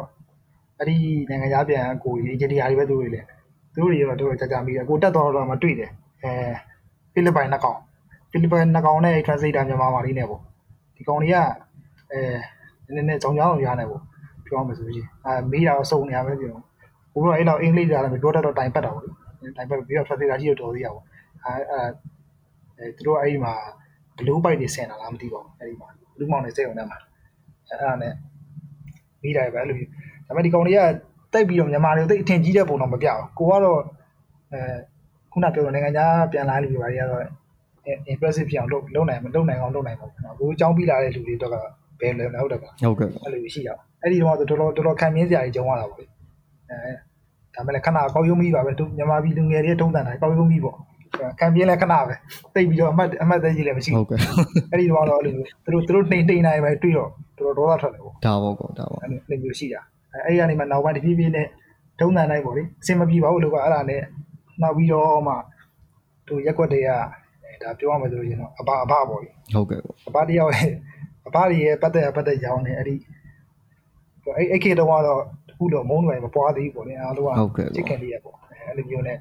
အဲ့ဒီနိုင်ငံသားပြန်အကိုကြီး engineer တွေပဲသူတို့တွေလည်း သူတို့တွေကတော့တော်တော်ကြာကြာမိတယ်အကိုတက်တော်တော့မတွေ့တယ်အဲဖိလစ်ပိုင်နှစ်ကောင်ဖိလစ်ပိုင်နှစ်ကောင်နဲ့ translator မြန်မာမာလေးနဲ့ပေါ့ဒီကောင်တွေကအဲနည်းနည်းကြောင်ကြောင်ရနေပေါ့ပြောရမယ်ဆိုရင်အဲမေးတာတော့စုံနေရပဲပြောဘိုးတော့အဲ့လောက်အင်္ဂလိပ်ကြားလည်းမပြောတတ်တော့တိုင်ပတ်တာပေါ့တိုင်ပတ်ပြီးတော့ translator ကြီးတော့တော်သေးရပေါ့အဲအဲအဲသူတို့အဲ့ဒီမှာဘလူးပိုက်တွေဆင်တာလားမသိပါဘူးအဲ့ဒီမှာဘလူးမောင်တွေစိတ်အောင်ထဲမှာအဲ့ဒါနဲ့မေးတာပဲအဲ့လိုဒါပေမဲ့ဒီကောင်တွေက တိုက်ပြီးတော့မြန်မာတွေကိုတိတ်အထင်ကြီးတဲ့ပုံတော့မပြဘူးကိုကတော့အဲခုနပြောတဲ့နိုင်ငံခြားပြန်လာတဲ့လူတွေဘာတွေကတော့ impressive ဖြစ်အောင်လုပ်လုပ်နိုင်မလုပ်နိုင်အောင်လုပ်နိုင်ပါဘူးနော်ကိုအကြောင်းပြီးလာတဲ့လူတွေတော့ကဘယ်လဲမဟုတ်တော့ဘူးဟုတ်ကဲ့ကောအဲ့လိုရှိတာအဲ့ဒီတော့တော်တော်တော်တော်ခံမြင်စရာကြီးကြုံရတာပေါ့လေအဲဒါမဲ့လည်းခဏကောက်ရုံးပြီးပါပဲသူမြန်မာပြည်လူငယ်တွေထုံးတန်တာကောက်ရုံးပြီးပေါ့ခံပြင်းလဲခဏပဲတိတ်ပြီးတော့အမှတ်အမှတ်သေးကြီးလည်းမရှိဟုတ်ကဲ့အဲ့ဒီတော့တော့အဲ့လိုသူတို့သူတို့နှိမ့်နှိမ့်နိုင်ပဲတွေ့တော့တော်တော်ဒေါသထွက်တယ်ပေါ့ဒါပေါ့ကောဒါပေါ့အဲ့လိုမျိုးရှိတာ အဲ့အဲ့ဒီကနေမှနောက်ပိုင်းတဖြည်းဖြည်းနဲ့ထုံးတန်နိုင်ပေါ့လေအဆင်မပြေပါဘူးလို့ကအဲ့ဒါနဲ့နောက်ပြီးတော့မှသူရက်ွက်တွေကဒါပြောရမယ်ဆိုရင်တော့အဘအဘပေါ့လေဟုတ်ကဲ့ကောအဘတယောက်ရဲ့အဘတွေရဲ့ပတ်သက်ပတ်သက်ရောင်းနေအဲ့ဒီအဲ့အဲ့ခေတ်တော့ကတော့တခုတော့မုန်းတွေမပွားသေးဘူးပေါ့လေအားလုံးကချစ်ခင်လေးရပေါ့အဲ့လိုမျိုးနဲ့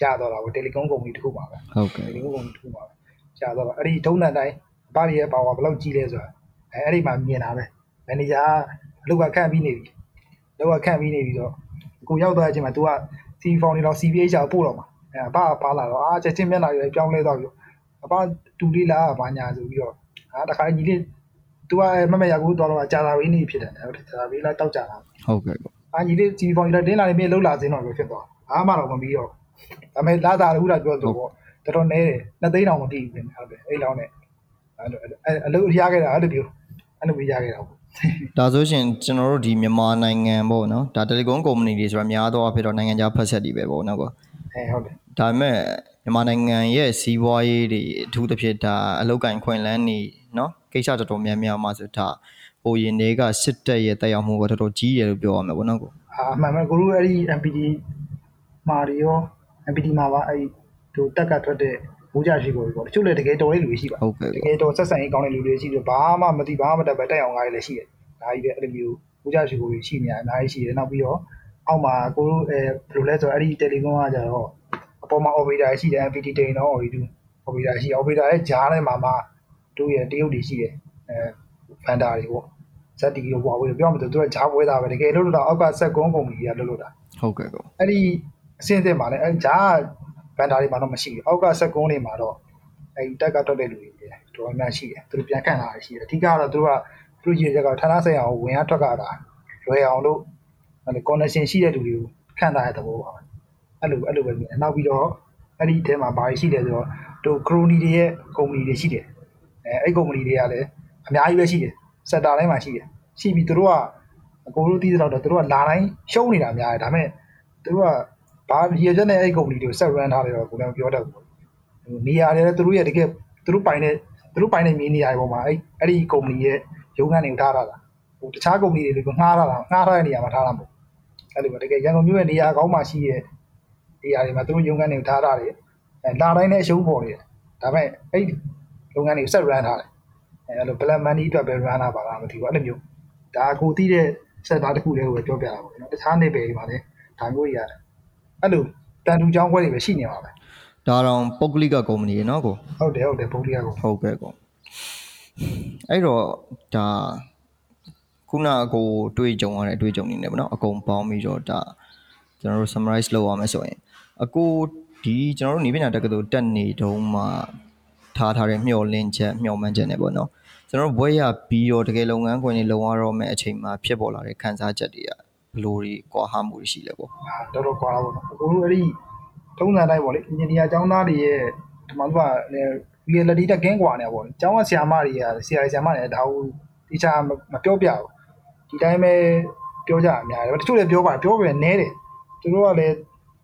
ရတော့တာပေါ့တယ်လီကွန်ကုမ္ပဏီတခုပါပဲဟုတ်ကဲ့တယ်လီကွန်ကုမ္ပဏီတခုပါပဲရတော့အဲ့ဒီထုံးတဲ့တိုင်းအဘတွေရဲ့ပါဝါဘယ်လောက်ကြီးလဲဆိုတာအဲ့အဲ့ဒီမှာမြင်တာပဲမန်နေဂျာအလုပ်ကခန့်ပြီးနေပြီအ လုပ်ကခန့်ပြီးနေပြီတော့ကိုရောက်သွားတဲ့အချိန်မှာ तू က C form နေတော့ CPH ကိုပို့တော့မှာအဲ့အဘကပါလာတော့အာချက်ချင်းမျက်နှာတွေပြောင်းလဲသွားပြီအဘတူလေးလားဘာညာဆိုပြီးတော့ဟာတခါညီလေး तू ကမမရကူတော့တော့ကြာတာဝင်းနေဖြစ်တယ်ဟုတ်တယ်ကြာတာဝင်းလားတောက်ကြတာဟုတ်ကဲ့ကောအာညီလေးစီဖုန်းရတင်းလာနေပြီလှုပ်လာစင်းတော့ပဲဖြစ်သွားအားမတော့မပြီးတော့ဒါပေမဲ့လာတာအခုတော့ပြောဆိုပေါ့တော်တော်နဲတယ်နှစ်သိန်းတောင်မတိဘူးပြင်ဟုတ်တယ်အဲ့လောင်းနဲ့အဲ့လိုအဲ့အလုပ်ရခဲ့တာအဲ့လိုပြောအဲ့လိုပြရခဲ့တာပေါ့ ဒါဆိုရှင်ကျွန်တော်တို့ဒီမြန်မာနိုင်ငံပေါ့နော်ဒါတယ်လီကွန်ကုမ္ပဏီတွေဆိုတာများသောအားဖြင့်တော့နိုင်ငံခြားဖက်ဆက်တွေပဲပေါ့နော်ကောအဲဟုတ်တယ်ဒါပေမဲ့မြန်မာနိုင်ငံရဲ့စီးပွားရေးတွေအထူးသဖြင့်ဒါအလောက်ကင်ခွင်လန်းနေနော်ကိစ္စတော်တော်များများမှာဆိုဒါဟိုရင်တွေကစစ်တပ်ရဲ့တက်ရောက်မှုကတော်တော်ကြီးတယ်လို့ပြောရမှာပေါ့နော်ကိုအာအမှန်မှန်ကိုတို့အဲ့ဒီ MPD မာရီယော MPD မှာပါအဲ့ဒီသူတက်ကထွက်တဲ့ ဘူးကြရှိကိုပေါ့တချို့လည်းတကယ်တော်တဲ့လူတွေရှိပါဟုတ်ကဲ့တကောကယ်တော့ဆက်ဆံရေးကောင်းတဲ့လူတွေရှိတယ်ဘာမှမသိဘာမှမတတ်ပဲတက်အောင်ကားတွေလည်းရှိတယ်ဒါကြီးပဲအဲ့လိုမျိုးဦးကြရှိကိုရှိနေတာအများကြီးရှိတယ်နောက်ပြီးတော့အောက်မှာကိုတို့အဲဘယ်လိုလဲဆိုတော့အဲ့ဒီတယ်လီကွန်ကကြတော့အပေါ်မှာ operator ရှိတယ် MPT တိန်တော့ operator operator ရှိ operator ရဲ့ဂျားထဲမှာမှတို့ရဲ့တရုတ်တွေရှိတယ်အဲဖန်တာတွေပေါ့ဇက်တီကိုပေါ့ပြောမှဆိုသူကဂျားပွဲသားပဲတကယ်လို့တော့အောက်ကဆက်ကွန်ကုမ္ပဏီကလွတ်လွတ်တာဟုတ်ကဲ့ကောအဲ့ဒီအစင်းအသစ်မှာလည်းအဲ့ဂျား ဘန်တာတွေမှာတော့မရှိဘူးအောက်ကဆက်ကွန်တွေမှာတော့အဲ့ဒီတက်ကထွက်တဲ့လူတွေတော်တော်များရှိတယ်သူတို့ပြန်ခန့်လာတာရှိတယ်အဓိကတော့သူတို့ကသူတို့ရည်ရက်ကဌာနဆိုင်ရာကိုဝင်ရထွက်ကတာလွယ်အောင်လို့အဲ့ဒီ connection ရှိတဲ့လူတွေကိုခန့်ထားတဲ့သဘောပါပဲအဲ့လိုအဲ့လိုပဲမြင်တယ်နောက်ပြီးတော့အဲ့ဒီအထဲမှာဘာရှိလဲဆိုတော့တို့ crony တွေရဲ့ company တွေရှိတယ်အဲအဲ့ company တွေကလည်းအများကြီးပဲရှိတယ် sector တိုင်းမှာရှိတယ်ရှိပြီးသူတို့ကအကိုတို့သိတဲ့တော့သူတို့ကလာတိုင်းရှုံးနေတာများတယ်ဒါပေမဲ့သူတို့က ဘာရည်ချက်နဲ့အဲ့ကုမ္ပဏီတွေကိုဆက် run ထားတယ်တော့ကိုယ်လည်းပြောတတ်ဘူးနေရာတွေလည်းသူတို့ရဲ့တကယ်သူတို့ပိုင်တဲ့သူတို့ပိုင်တဲ့မြေနေရာတွေပေါ်မှာအဲ့အဲ့ဒီကုမ္ပဏီရဲ့ရုံးခန်းတွေကိုထားတာလားဟိုတခြားကုမ္ပဏီတွေကိုငှားထားတာငှားထားတဲ့နေရာမှာထားတာမဟုတ်အဲ့လိုပဲတကယ်ရန်ကုန်မြို့ရဲ့နေရာကောင်းမှရှိရဲ့နေရာတွေမှာသူတို့ရုံးခန်းတွေကိုထားထားတယ်အဲလာတိုင်းနဲ့အရှုံးပေါ်နေတယ်ဒါပေမဲ့အဲ့လုပ်ငန်းတွေကိုဆက် run ထားတယ်အဲအဲ့လို black money အတွက်ပဲ run တာပါလားမသိဘူးအဲ့လိုမျိုးဒါကိုသိတဲ့ sector တစ်ခုလေးကိုပဲပြောပြတာပေါ့နော်တခြားနေပယ်တွေမှာလည်းဒါမျိုးတွေရတယ် အဲ့လိုတန်တူချောင်းခွဲတွေပဲရှိနေပါပဲဒါတော့ပုဂ္ဂလိကကုမ္ပဏီရေနော်ကိုဟုတ်တယ်ဟုတ်တယ်ပုံလေးကကိုဟုတ်ကဲ့ကိုအဲ့တော့ဒါခုနကကိုတွေ့ကြုံရတဲ့အတွေ့အကြုံနေနေပေါ့နော်အကုန်ပေါင်းပြီးတော့ဒါကျွန်တော်တို့ summarize လုပ်ရမယ်ဆိုရင်အကိုဒီကျွန်တော်တို့နေပညာတက္ကသိုလ်တက်နေတုန်းမှာထားထားတဲ့မျှော်လင့်ချက်မျှော်မှန်းချက်နေပေါ့နော်ကျွန်တော်တို့ဘွဲရပြီးတော့တကယ်လုပ်ငန်းခွင်တွေလုံရတော့မယ့်အချိန်မှာဖြစ်ပေါ်လာတဲ့ခံစားချက်တွေက ဘယ်လိုတွေကွာဟမှုတွေရှိလဲပေါ့အာတော်တော်ကွာတာပေါ့နော်အခုအဲ့ဒီထုံးစံတိုင်းပေါ့လေအင်ဂျင်နီယာကျောင်းသားတွေရဲ့ဒီမှာကလည်း reality တက်ကင်းကွာနေပေါ့လေကျောင်းကဆရာမတွေကဆရာဆရာမတွေဒါဟိုတခြားမပြောပြဘူးဒီတိုင်းပဲပြောကြအများတယ်တချို့လည်းပြောပါတယ်ပြောပဲနဲတယ်သူတို့ကလည်း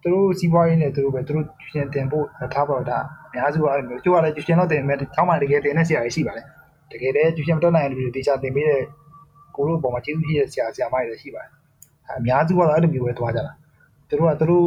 သူတို့စီးပွားရေးနဲ့သူတို့ပဲသူတို့ရှင်တင်ဖို့ထားပါတော့ဒါအများစုကအဲ့လိုမျိုးတချို့ကလည်းရှင်တော့တင်မဲ့ကျောင်းမှာတကယ်တင်တဲ့ဆရာတွေရှိပါတယ်တကယ်တည်းရှင်မတက်နိုင်တဲ့လူတွေတေချာတင်ပေးတဲ့ကိုတို့ပုံမှာကျေးဇူးရှိတဲ့ဆရာဆရာမတွေလည်းရှိပါတယ် အများစုကတော့အဲ့လိုမျိုးပဲသွားကြတာသူတို့ကသူတို့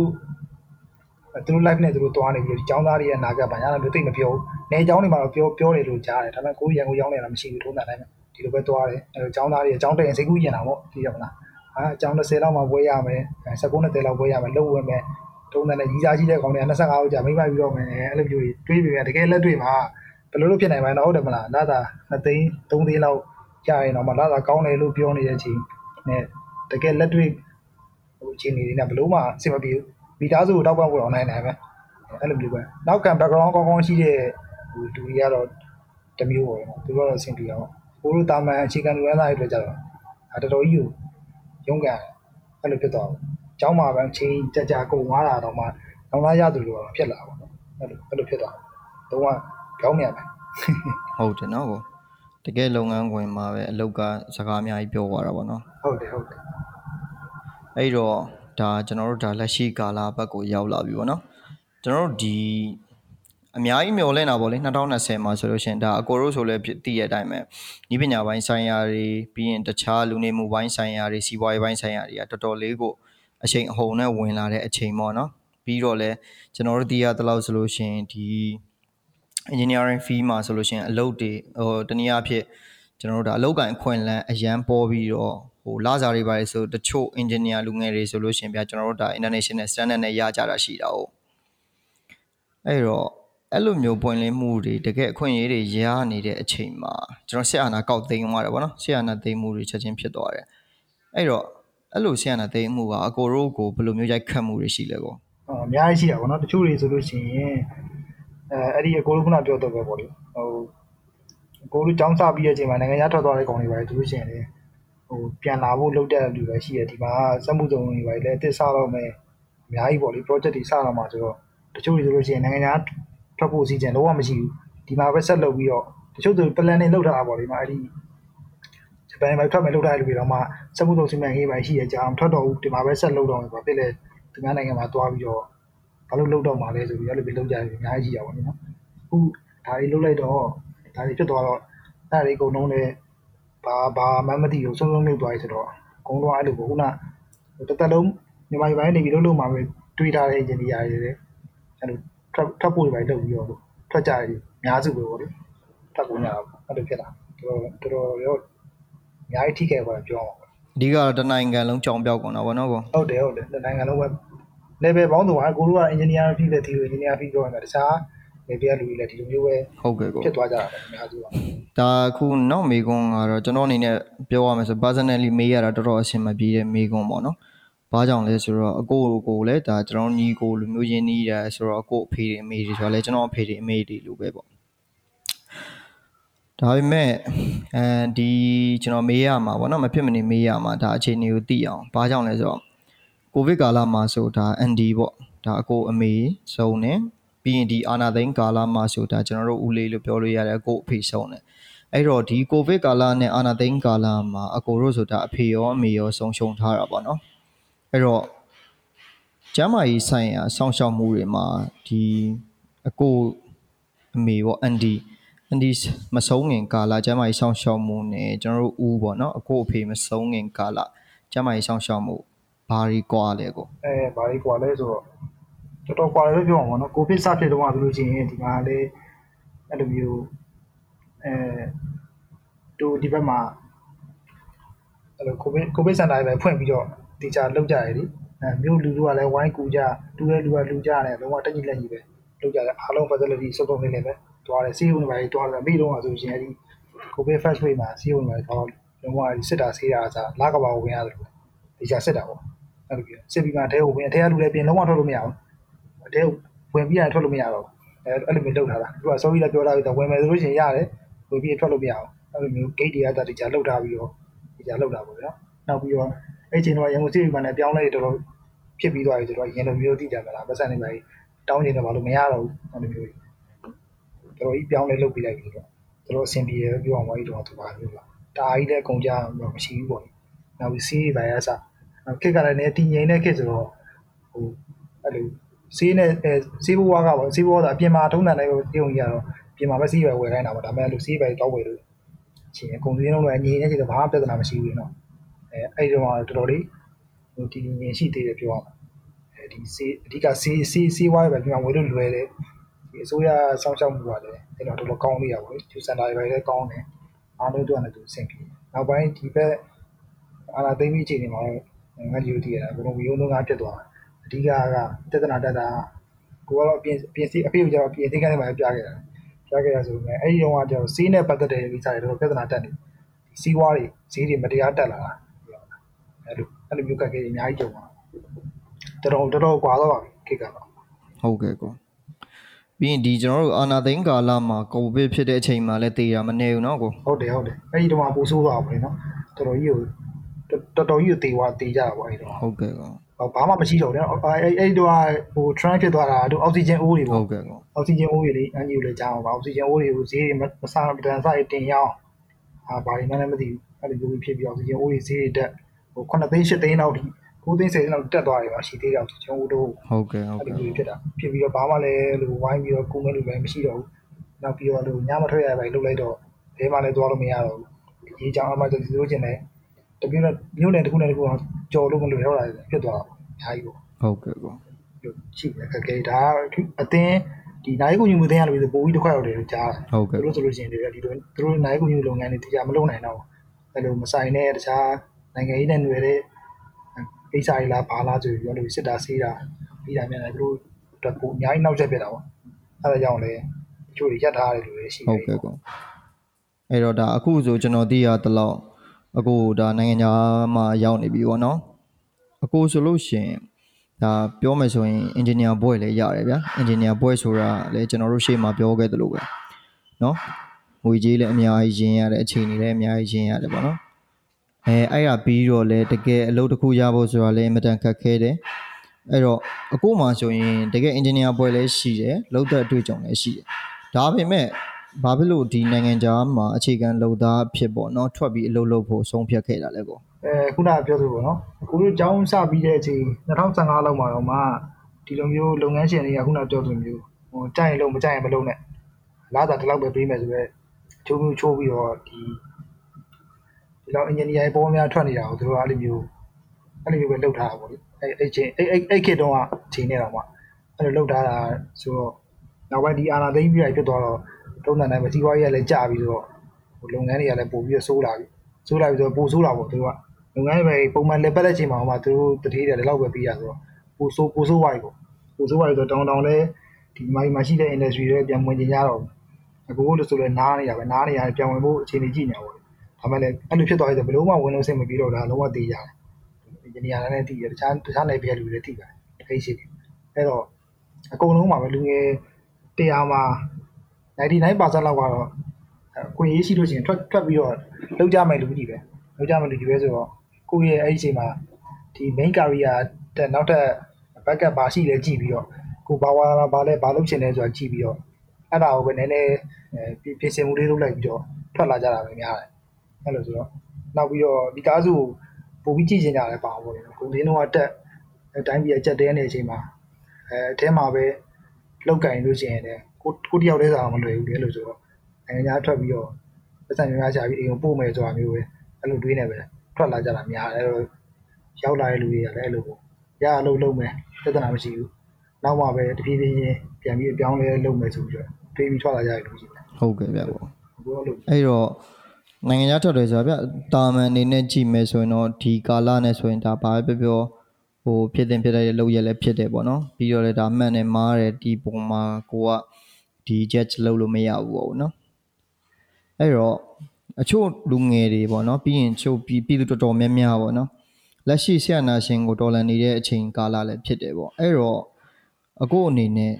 သူတို့ live နဲ့သူတို့တွားနေပြီးတော့ကျောင်းသားတွေရဲ့နာကဘာညာလည်းမျိုးသိမပြောဘူး။နေကျောင်းတွေမှာတော့ပြောပြောတယ်လို့ကြားတယ်။ဒါပေမဲ့ကိုရန်ကိုရောင်းနေတာမရှိဘူးထုံးတာတိုင်းပဲဒီလိုပဲတွားတယ်။အဲတော့ကျောင်းသားတွေကျောင်းတက်ရင်စိတ်ကူးရင်တာပေါ့သိရမလား။ဟာကျောင်း30လောက်မှပွဲရမယ်။19 20လောက်ပွဲရမယ်။လုံဝင်မယ်။ထုံးတယ်နဲ့ကြီးစားကြီးတဲ့ကောင်တွေက25လောက်ကြာမိမပြီးတော့မယ်။အဲ့လိုမျိုးတွေတွေးပြီးတကယ်လက်တွေ့မှာဘယ်လိုလုပ်ဖြစ်နိုင်မှာလဲဟုတ်တယ်မလား။လာတာ2သိန်း3သိန်းလောက်ကြာရင်တော့မှလာတာကောင်းတယ်လို့ပြောနေတဲ့အချိန်နဲ့ တကယ်လက်တွေ့ဟိုအချိန်တွေနဲ့ဘယ်လို့မှအဆင်မပြေဘူး။မိသားစုကိုတောက်ပံ့ဖို့တော့နိုင်နိုင်ပဲ။အဲ့လိုမျိုးပဲနောက်ခံ background ကောင်းကောင်းရှိတဲ့ဟိုလူတွေကတော့တစ်မျိုးပေါ့နော်သူတို့ကတော့အဆင်ပြေအောင်ဘိုးတို့တာမန်အခြေခံလူရမ်းသားတွေအတွက်ကြတော့အဲတော်တော်ကြီးကိုရုန်းကန်အဲ့လိုဖြစ်သွားတယ်။ကျောင်းမှာပဲချင်းကြကြကုန်သွားတာတော့မှနောက်လာရသူလိုတော့ဖြစ်လာပါတော့အဲ့လိုအဲ့လိုဖြစ်သွားတယ်။တော့ကြောင်းမြန်ပဲဟုတ်တယ်နော်ကို တကယ်လုပ်ငန်းခွင်မှာပဲအလုပ်ကစကားအများကြီးပြောသွားတာပေါ့နော်ဟုတ်တယ်ဟုတ်တယ်အဲ့တော့ဒါကျွန်တော်တို့ဒါလက်ရှိကာလဘက်ကိုရောက်လာပြီပေါ့နော်ကျွန်တော်တို့ဒီအများကြီးမျှော်လင့်တာပေါ့လေ2020မှာဆိုလို့ရှရင်ဒါအကိုတို့ဆိုလည်းဖြစ်တည်ရတဲ့အတိုင်းပဲဤပညာပိုင်းဆိုင်ရာတွေပြီးရင်တခြားလူနေမှုပိုင်းဆိုင်ရာတွေစီးပွားရေးပိုင်းဆိုင်ရာတွေကတော်တော်လေးကိုအချိန်အဟုန်နဲ့ဝင်လာတဲ့အချိန်ပေါ့နော်ပြီးတော့လဲကျွန်တော်တို့တည်ရတဲ့လောက်ဆိုလို့ရှရင်ဒီ engineering field မှာဆိုလို့ရှရင်အလုပ်တွေဟိုတနည်းအားဖြင့်ကျွန်တော်တို့ဒါအလုပ်ကိုင်အခွင့်အလမ်းအရန်ပေါ်ပြီးတော့ဟိုလာစားတွေပါတယ်ဆိုတချို့ engineer လူငယ်တွေဆိုလို့ရှရင်ဗျာကျွန်တော်တို့ဒါ international standard နဲ့ရကြတာရှိတာ哦အဲ့တော့အဲ့လိုမျိုးပွင့်လင်းမှုတွေတကယ်အခွင့်အရေးတွေရနေတဲ့အချိန်မှာကျွန်တော်ဆက်အာနာကောက်သိမ်းသွားတယ်ဗောနော်ဆက်အာနာသိမ်းမှုတွေချက်ချင်းဖြစ်သွားတယ်အဲ့တော့အဲ့လိုဆက်အာနာသိမ်းမှုကအကိုတို့ကိုဘယ်လိုမျိုးရိုက်ခတ်မှုတွေရှိလဲကောဟောအများကြီးရှိတာပေါ့နော်တချို့တွေဆိုလို့ရှိရင် အဲအဲ့ဒီအကိုတို့ခုနပြောတော့ပဲပေါ့လေဟိုအကိုတို့ចောင်းစပြီးတဲ့အချိန်မှာနိုင်ငံခြားထွက်သွားတဲ့ကောင်တွေပါတယ်သူတို့ရှိရင်လေဟိုပြန်လာဖို့လုပ်တဲ့လူပဲရှိရဒီမှာစက်မှုစုံတွေပါတယ်လည်းအစ်စတော့မယ်အများကြီးပေါ့လေ project တွေစတော့မှာဆိုတော့တချို့တွေဆိုလို့ရှိရင်နိုင်ငံခြားထွက်ဖို့အစီအစဉ်လုံးဝမရှိဘူးဒီမှာပဲဆက်လုပ်ပြီးတော့တချို့သူ plan တွေလုပ်ထားတာပေါ့လေမှာအဲ့ဒီဂျပန်မှာထွက်မယ်လုပ်ထားတဲ့လူတွေတော့မှစက်မှုစုံစီမံကိန်းပိုင်းရှိရကြအောင်ထွက်တော့ဘူးဒီမှာပဲဆက်လုပ်တော့မယ်ပေါ့ဖြစ်လေသူများနိုင်ငံမှာတွားပြီးတော့ ဘာလို့လုပ်တော့မှာလဲဆိုပြီးအဲ့လိုပဲလုပ်ကြတယ်အများကြီးရှိရပါဘူးနော်အခုဒါတွေလုပ်လိုက်တော့ဒါတွေဖြစ်သွားတော့အဲ့ဒါတွေအကုန်လုံးလည်းဘာဘာမှမသိဘူးဆုံးဆုံးလုပ်သွားပြီဆိုတော့အကုန်လုံးအဲ့လိုပေါ့ခုနတစ်သက်လုံးမြန်မာပြည်ပိုင်းနေပြီးလုပ်လို့မှာပဲတွေးထားတဲ့ engineer တွေလည်းအဲ့လိုထွက်ထွက်ဖို့တွေပဲလုပ်ပြီးတော့ထွက်ကြတယ်အများစုပဲပေါ့လေထွက်ကုန်ကြတာပေါ့အဲ့လိုဖြစ်လာတော်တော်တော်ရောအများကြီးထိခဲ့ပါတယ်ပြောအောင်အဓိကတော့တနိုင်ငံလုံးကြောင်ပြောက်ကုန်တာဗောနော်ကောဟုတ်တယ်ဟုတ်တယ်တစ်နိုင်ငံလုံးပဲ level ပေါင်းစုံကကိုတို့က engineer ဖြစ်တဲ့ဒီလို engineer ဖြစ်ပြောရင်တခြား level ကလူတွေလည်းဒီလိုမျိုးပဲဟုတ်ကဲ့ကောဖြစ်သွားကြတာပဲအများစုကဒါခုနောက်မေကွန်းကတော့ကျွန်တော်အနေနဲ့ပြောရမယ်ဆို personally မေးရတာတော်တော်အဆင်မပြေတဲ့မေကွန်းပေါ့နော်။ဘာကြောင့်လဲဆိုတော့အကိုကိုလည်းဒါကျွန်တော်ညီကိုလူမျိုးချင်းနီးတယ်ဆိုတော့အကိုအဖေတွေအမေတွေဆိုတော့လည်းကျွန်တော်အဖေတွေအမေတွေလိုပဲပေါ့။ဒါပေမဲ့အဲဒီကျွန်တော်မေးရမှာပေါ့နော်မဖြစ်မနေမေးရမှာဒါအခြေအနေကိုသိအောင်။ဘာကြောင့်လဲဆိုတော့ ကိုဗစ်ကာလမှာဆိုဒါ ND ပေါ့ဒါအကိုအမေစုံနေပြီးရင်ဒီအာနာသိန်းကာလမှာဆိုဒါကျွန်တော်တို့ဦးလေးလို့ပြောလို့ရတယ်အကိုအဖေစုံနေအဲ့တော့ဒီကိုဗစ်ကာလနဲ့အာနာသိန်းကာလမှာအကိုတို့ဆိုတာအဖေရောအမေရောဆုံးရှုံးထားတာပေါ့နော်အဲ့တော့ကျမ်းမာရေးဆိုင်ရာစောင့်ရှောက်မှုတွေမှာဒီအကိုအမေပေါ့အန်ဒီအန်ဒီမဆုံးငင်ကာလကျမ်းမာရေးစောင့်ရှောက်မှုနဲ့ကျွန်တော်တို့ဦးပေါ့နော်အကိုအဖေမဆုံးငင်ကာလကျမ်းမာရေးစောင့်ရှောက်မှု ဘာတွေကွာလဲကိုအဲဘာကြီးကွာလဲဆိုတော့တော်တော်ကွာတယ်လို့ပြောအောင်ပေါ့နော်ကိုဗစ်စဖြစ်တော့မှဆိုလို့ရှိရင်ဒီမှာလေအဲ့လိုမျိုးအဲတူဒီဘက်မှာအဲ့လိုကိုဗစ်ကိုဗစ်စင်တာတွေပဲဖွင့်ပြီးတော့တေချာလောက်ကြရည်အဲမြို့လူလူကလည်းဝိုင်းကူကြတူတဲ့လူကလူကြတယ်လုံးဝတက်ကြီးလက်ကြီးပဲလောက်ကြတယ်အားလုံး facility စုံစုံနေနေပဲတွားတယ်စီးရုံတွေပဲတွားတယ်ပြီးတော့ဆိုရှင်အဲ့ဒီကိုဗစ် first wave မှာစီးရုံတွေတော့လုံးဝစစ်တာဆေးတာအစားလာကဘာကိုဝင်ရတယ်လို့တေချာစစ်တာပေါ့ အဲ့လိုပြောစစ်ပြီးမှအထဲကိုဝင်အထဲကလူလည်းပြင်လုံးဝထွက်လို့မရဘူးအထဲဝင်ပြီးရင်ထွက်လို့မရတော့အဲအဲ့လိုမျိုးလုပ်ထားတာသူက sorry လည်းပြောထားပြီးတော့ဝင်မယ်ဆိုလို့ရှိရင်ရတယ်ဝင်ပြီးထွက်လို့မရအောင်အဲ့လိုမျိုး gate တွေကတတိကျလောက်ထားပြီးတော့ဒီကျလောက်တာပေါ့ဗျာနောက်ပြီးတော့အဲ့ချိန်တော့ရန်ကုန်စစ်ပြီးမှလည်းပြောင်းလဲတော်တော်ဖြစ်ပြီးသွားပြီဆိုတော့ရင်လိုမျိုးတိကြမလားပတ်စံနေပါကြီးတောင်းနေတယ်ဘာလို့မရတော့ဘူးအဲ့လိုမျိုးတော်တော်ကြီးပြောင်းလဲလုပ်ပြီးလိုက်ပြီတော့တော်တော်အဆင်ပြေရပြောအောင်ပါကြီးတော့သူပါလို့လားတာကြီးလည်းအကုန်ကြမရှိဘူးပေါ့နောက်ပြီးစီးပါရစ ခေတ်ကလည်းနည်းတည်ငြိမ်တဲ့ခေတ်ဆိုတော့ဟိုအဲ့လိုဈေးနဲ့ဈေးဘွားကပေါ့ဈေးဘွားဆိုအပြင်မှာထုံးတယ်လည်းပြုံးကြီးရတော့ပြင်မှာပဲဈေးပဲဝယ်ခိုင်းတာပေါ့ဒါပေမဲ့အဲ့လိုဈေးပဲတောက်ဝယ်လို့ရှင်အကုန်ဈေးလုံးလည်းငြိမ်နေကြတော့ဘာမှပြဿနာမရှိဘူးနော်အဲအဲ့ဒီတော့တော်တော်လေးဟိုတည်ငြိမ်ရှိသေးတယ်ပြောရမှာအဲဒီဈေးအဓိကဈေးဈေးဈေးဝါးပဲပြင်မှာဝယ်လို့လွယ်တယ်ဒီအစိုးရစောင့်ရှောက်မှုပါလေအဲ့တော့တော်တော်ကောင်းလေးရပါဘူးကျူစန်တာတွေပဲလည်းကောင်းတယ်အားလုံးတို့ကလည်းသူအဆင်ပြေနောက်ပိုင်းဒီဘက်အာလာသိမ့်ပြီးအချိန်တွေမှာတော့ ငါကြည့်လို့တည်ရတာဘုံဝီယုံလုံးကပြတ်သွားအဓိကကတဒနာတက်တာကိုကတော့အပြင်အပြင်စီအဖေကကျတော့ပြင်သိကနေမှပြခဲ့တာပြခဲ့ရဆိုပေမဲ့အဲ့ဒီတော့ကကျတော့စီးနဲ့ပတ်သက်တဲ့ကိစ္စတွေတော့ပြဿနာတက်နေစီးဝါးတွေဈေးတွေမတရားတက်လာတာအဲ့လိုအဲ့လိုမျိုးကတ်ကြီးအများကြီးကြုံတာတော်တော်တော်တော်ကွာတော့ပါခိကတော့ ဟုတ်ကဲ့ကိုပြီးရင်ဒီကျွန်တော်တို့အာနာသိန်းကာလမှာကိုဗစ်ဖြစ်တဲ့အချိန်မှာလည်းတေးရမနေဘူးเนาะကို ဟုတ်တယ်ဟုတ်တယ်အဲ့ဒီတော့ပိုဆိုးသွားပါဘူးနော်တော်တော်ကြီးကို တော်တော်ကြီးကိုတေးသွားတေးကြတာပေါ့အဲ့ဒီတော့ဟုတ်ကဲ့ကောဘာမှမရှိတော့ဘူးနော်အဲ့အဲ့ဒီတော့ဟို trend ဖြစ်သွားတာတို့အောက်ဆီဂျင်အိုးတွေဟုပေါ့တ်ကဲ့ကောအောက်ဆီဂျင်အိုးတွေလေအန်ဂျီကိုလည်းကြားအောင်ပါအောက်ဆီဂျင်အိုးတွေကိုဈေးတွေမစားမတန်စားတင်ရအောင်အာဘာတွေမှလည်းမသိဘူးအဲ့လိုမျိုးဖြစ်ပြီးအောက်ဆီဂျင်အိုးတွေဈေးတွေတက်ဟို9သိန်း10သိန်းလောက်ထိ9သိန်း10သိန်းလောက်တက်သွားတယ်ပါရှိသေးတယ်အောက်ဆီဂျင်အိုးတို့ဟုတ်ကဲ့ဟုတ်အဲ့လိုကဲ့မျိုးဖြစ်တာဖြစ်ပြီးတော့ဘာမှလည်းလို့ဝိုင်းပြီးတော့ကုမဲလို့လည်းမရှိတော့ဘူးနောက်ပြီးတော့လို့ညမထွက်ရပဲလုပ်လိုက်တော့ဘဲမှလည်းသွားလို့မရတော့ဘူးဒီကြောင်အမှ just လို့ချင်တယ် တပြည့်နဲ့မြို့နယ်တစ်ခုနဲ့တစ်ခုအောင်ကြော်လို့မလွယ်တော့တာဖြစ်သွားတာအများကြီးပေါ့ဟုတ်ကဲ့ကောရှိတယ်ခက်ခဲဒါအတင်းဒီနိုင်ကူညမှုတင်းရလို့ဆိုပိုပြီးတစ်ခွက်ရောက်တယ်လို့ကြားဟုတ်တယ်ကဲ့သူတို့ဆိုလို့ရှိရင်ဒီလိုသူတို့နိုင်ကူညမှုလုပ်ငန်းတွေတရားမလုပ်နိုင်တော့အဲ့လိုမဆိုင်တဲ့တခြားနိုင်ငံရေးနဲ့ຫນွယ်တဲ့ကိစ္စတွေလားဘာလားဆိုပြီးတော့လို့စစ်တာဆေးတာပြီးတာမြန်တယ်သူတို့တော့ကိုအများကြီးနောက်ကျပြတာပေါ့အဲ့ဒါကြောင့်လေတချို့တွေရက်ထားတယ်လို့လည်းရှိဟုတ်ကဲ့ကောအဲ့တော့ဒါအခုဆိုကျွန်တော်သိရတလောက် အကိုဒါနိုင်ငံခြားမှာရောက်နေပြီပေါ့နော်အကိုဆိုလို့ရှင်ဒါပြောမယ်ဆိုရင် engineer ဘွဲ့လည်းရတယ်ဗျာ engineer ဘွဲ့ဆိုတာလည်းကျွန်တော်တို့ရှေ့မှာပြောခဲ့သလိုပဲနော်ငွေကြေးလည်းအများကြီးရင်းရတဲ့အချိန်တွေလည်းအများကြီးရင်းရတယ်ပေါ့နော်အဲအဲ့ဒါပြီးတော့လည်းတကယ်အလုပ်တစ်ခုရဖို့ဆိုတာလည်းအမတန်ခက်ခဲတယ်အဲ့တော့အကိုမှဆိုရင်တကယ် engineer ဘွဲ့လည်းရှိတယ်လောက်တဲ့အတွေ့အကြုံလည်းရှိတယ်ဒါပေမဲ့ ဘာဖြစ်လို့ဒီနိုင်ငံခြားမှာအခြေခံလုပ်သားအဖြစ်ပေါ့နော်ထွက်ပြီးအလုပ်လုပ်ဖို့ဆုံးဖြတ်ခဲ့တာလဲပေါ့အဲခုနကပြောသလိုပေါ့နော်အခုတို့ကျောင်းစပြီးတဲ့အချိန်2015လောက်မှာတော့မှဒီလိုမျိုးလုပ်ငန်းရှင်တွေကခုနကပြောသလိုမျိုးဟိုကြိုက်ရင်လုံးမကြိုက်ရင်မလုံးနဲ့လာတာဒီလောက်ပဲပေးမယ်ဆိုတော့ချိုးမျိုးချိုးပြီးတော့ဒီဒီလောက်အင်ဂျင်နီယာတွေပေါ်များထွက်နေတာကိုသူတို့ကအဲ့လိုမျိုးအဲ့လိုမျိုးပဲလုပ်ထားတာပေါ့လေအဲ့အဲ့ချိန်အဲ့အဲ့အဲ့ခေတ်တုန်းကချိန်နေတော့မှအဲ့လိုလုပ်ထားတာဆိုတော့နောက်ပိုင်းဒီအာနာသိမ့်ပြီးရဖြစ်သွားတော့ တုံးတန်တိုင်းပဲစီးပွားရေးကလည်းကျပြီးတော့ဟိုလုပ်ငန်းတွေကလည်းပို့ပြီးတော့ဆိုးလာပြီဆိုးလာပြီဆိုတော့ပိုဆိုးလာပေါ့သူတို့ကလုပ်ငန်းပဲပုံမှန်လက်ပတ်တဲ့ချိန်မှာမှသူတို့တတိတယ်လောက်ပဲပြီးရဆိုတော့ပိုဆိုးပိုဆိုးဝိုင်းပေါ့ပိုဆိုးဝိုင်းဆိုတော့တောင်တောင်လဲဒီမိုင်းမှာရှိတဲ့ industry တွေပြန်ဝင်ကြရတော့အခုလို့ဆိုလဲနားနေတာပဲနားနေရတယ်ပြန်ဝင်ဖို့အခြေအနေကြည့်နေတာပေါ့ဒါမှလည်းအဲ့လိုဖြစ်သွားပြီဆိုဘယ်လို့မှဝင်လို့စိတ်မပြီးတော့ဒါလုံးဝသေးကြတယ်အင်ဂျင်နီယာလည်းတည်တယ်တခြားတခြားနယ်ပြည်လူတွေလည်းတည်ပါတယ်တခိတ်ရှိတယ်အဲ့တော့အကုန်လုံးမှာပဲလူငယ်တရားမှာ 99%လောက်ကတော့ကိုရေးရှိလို့ရှိရင်ထွက်ထွက်ပြီးတော့လောက်ကြမယ်လူကြီးပဲလောက်ကြမယ်လူကြီးပဲဆိုတော့ကိုယ့်ရဲ့အဲ့ဒီအချိန်မှာဒီ main career တက်နောက်ထပ် backup ဘာရှိလဲကြည့်ပြီးတော့ကိုဘာဝါဘာလဲဘာလုပ်ချင်လဲဆိုတာကြည့်ပြီးတော့အဲ့ဒါကိုပဲနည်းနည်းအဲပြင်ဆင်မှုလေးလုပ်လိုက်ပြီးတော့ထွက်လာကြတာပဲများတယ်အဲ့လိုဆိုတော့နောက်ပြီးတော့ဒီကားစုပို့ပြီးကြည့်ချင်ကြတယ်ပါဘောလေကိုလင်းတော့တက်အဲတိုင်းပြည်အကြက်တဲနေတဲ့အချိန်မှာအဲအထဲမှာပဲလောက်ကင်လို့ရှိရင်လည်း ကိုကိုတယောက်တည်းစားမလွယ်ဘူးလေလို့ဆိုတော့နိုင်ငံခြားထွက်ပြီးတော့ပတ်စံများချပြီးအိမ်ကိုပို့မယ်ဆိုတာမျိုးပဲအဲ့လိုတွေးနေပဲထွက်လာကြတာများတယ်အဲ့တော့ရောက်လာတဲ့လူတွေကလည်းအဲ့လိုပေါ့ရအလုပ်လုပ်မယ်ပြဿနာမရှိဘူးနောက်မှပဲတဖြည်းဖြည်းချင်းပြန်ပြီးအပြောင်းလဲလုပ်မယ်ဆိုပြီးတော့တွေးပြီးထွက်လာကြတယ်လို့ရှိတယ်ဟုတ်ကဲ့ဗျပေါ့ဘယ်လိုလုပ်အဲ့တော့နိုင်ငံခြားထွက်တယ်ဆိုတာဗျတာမန်အနေနဲ့ကြည့်မယ်ဆိုရင်တော့ဒီကာလနဲ့ဆိုရင်ဒါဘာပဲပြောပြောဟိုဖြစ်တင်ဖြစ်တဲ့လောက်ရက်လည်းဖြစ်တယ်ပေါ့နော်ပြီးတော့လည်းဒါမှန်တယ်မားတယ်ဒီပုံမှာကိုက ဒီ judge လုပ်လို့မရဘူးပေါ့နော်အဲ့တော့အချို့လူငယ်တွေပေါ့နော်ပြီးရင်ချို့ပြီးပြည်သူတော်တော်များများပေါ့နော်လက်ရှိဆရာနာရှင်ကိုတော်လန်နေတဲ့အချိန်ကာလလည်းဖြစ်တယ်ပေါ့အဲ့တော့အခုအနေနဲ့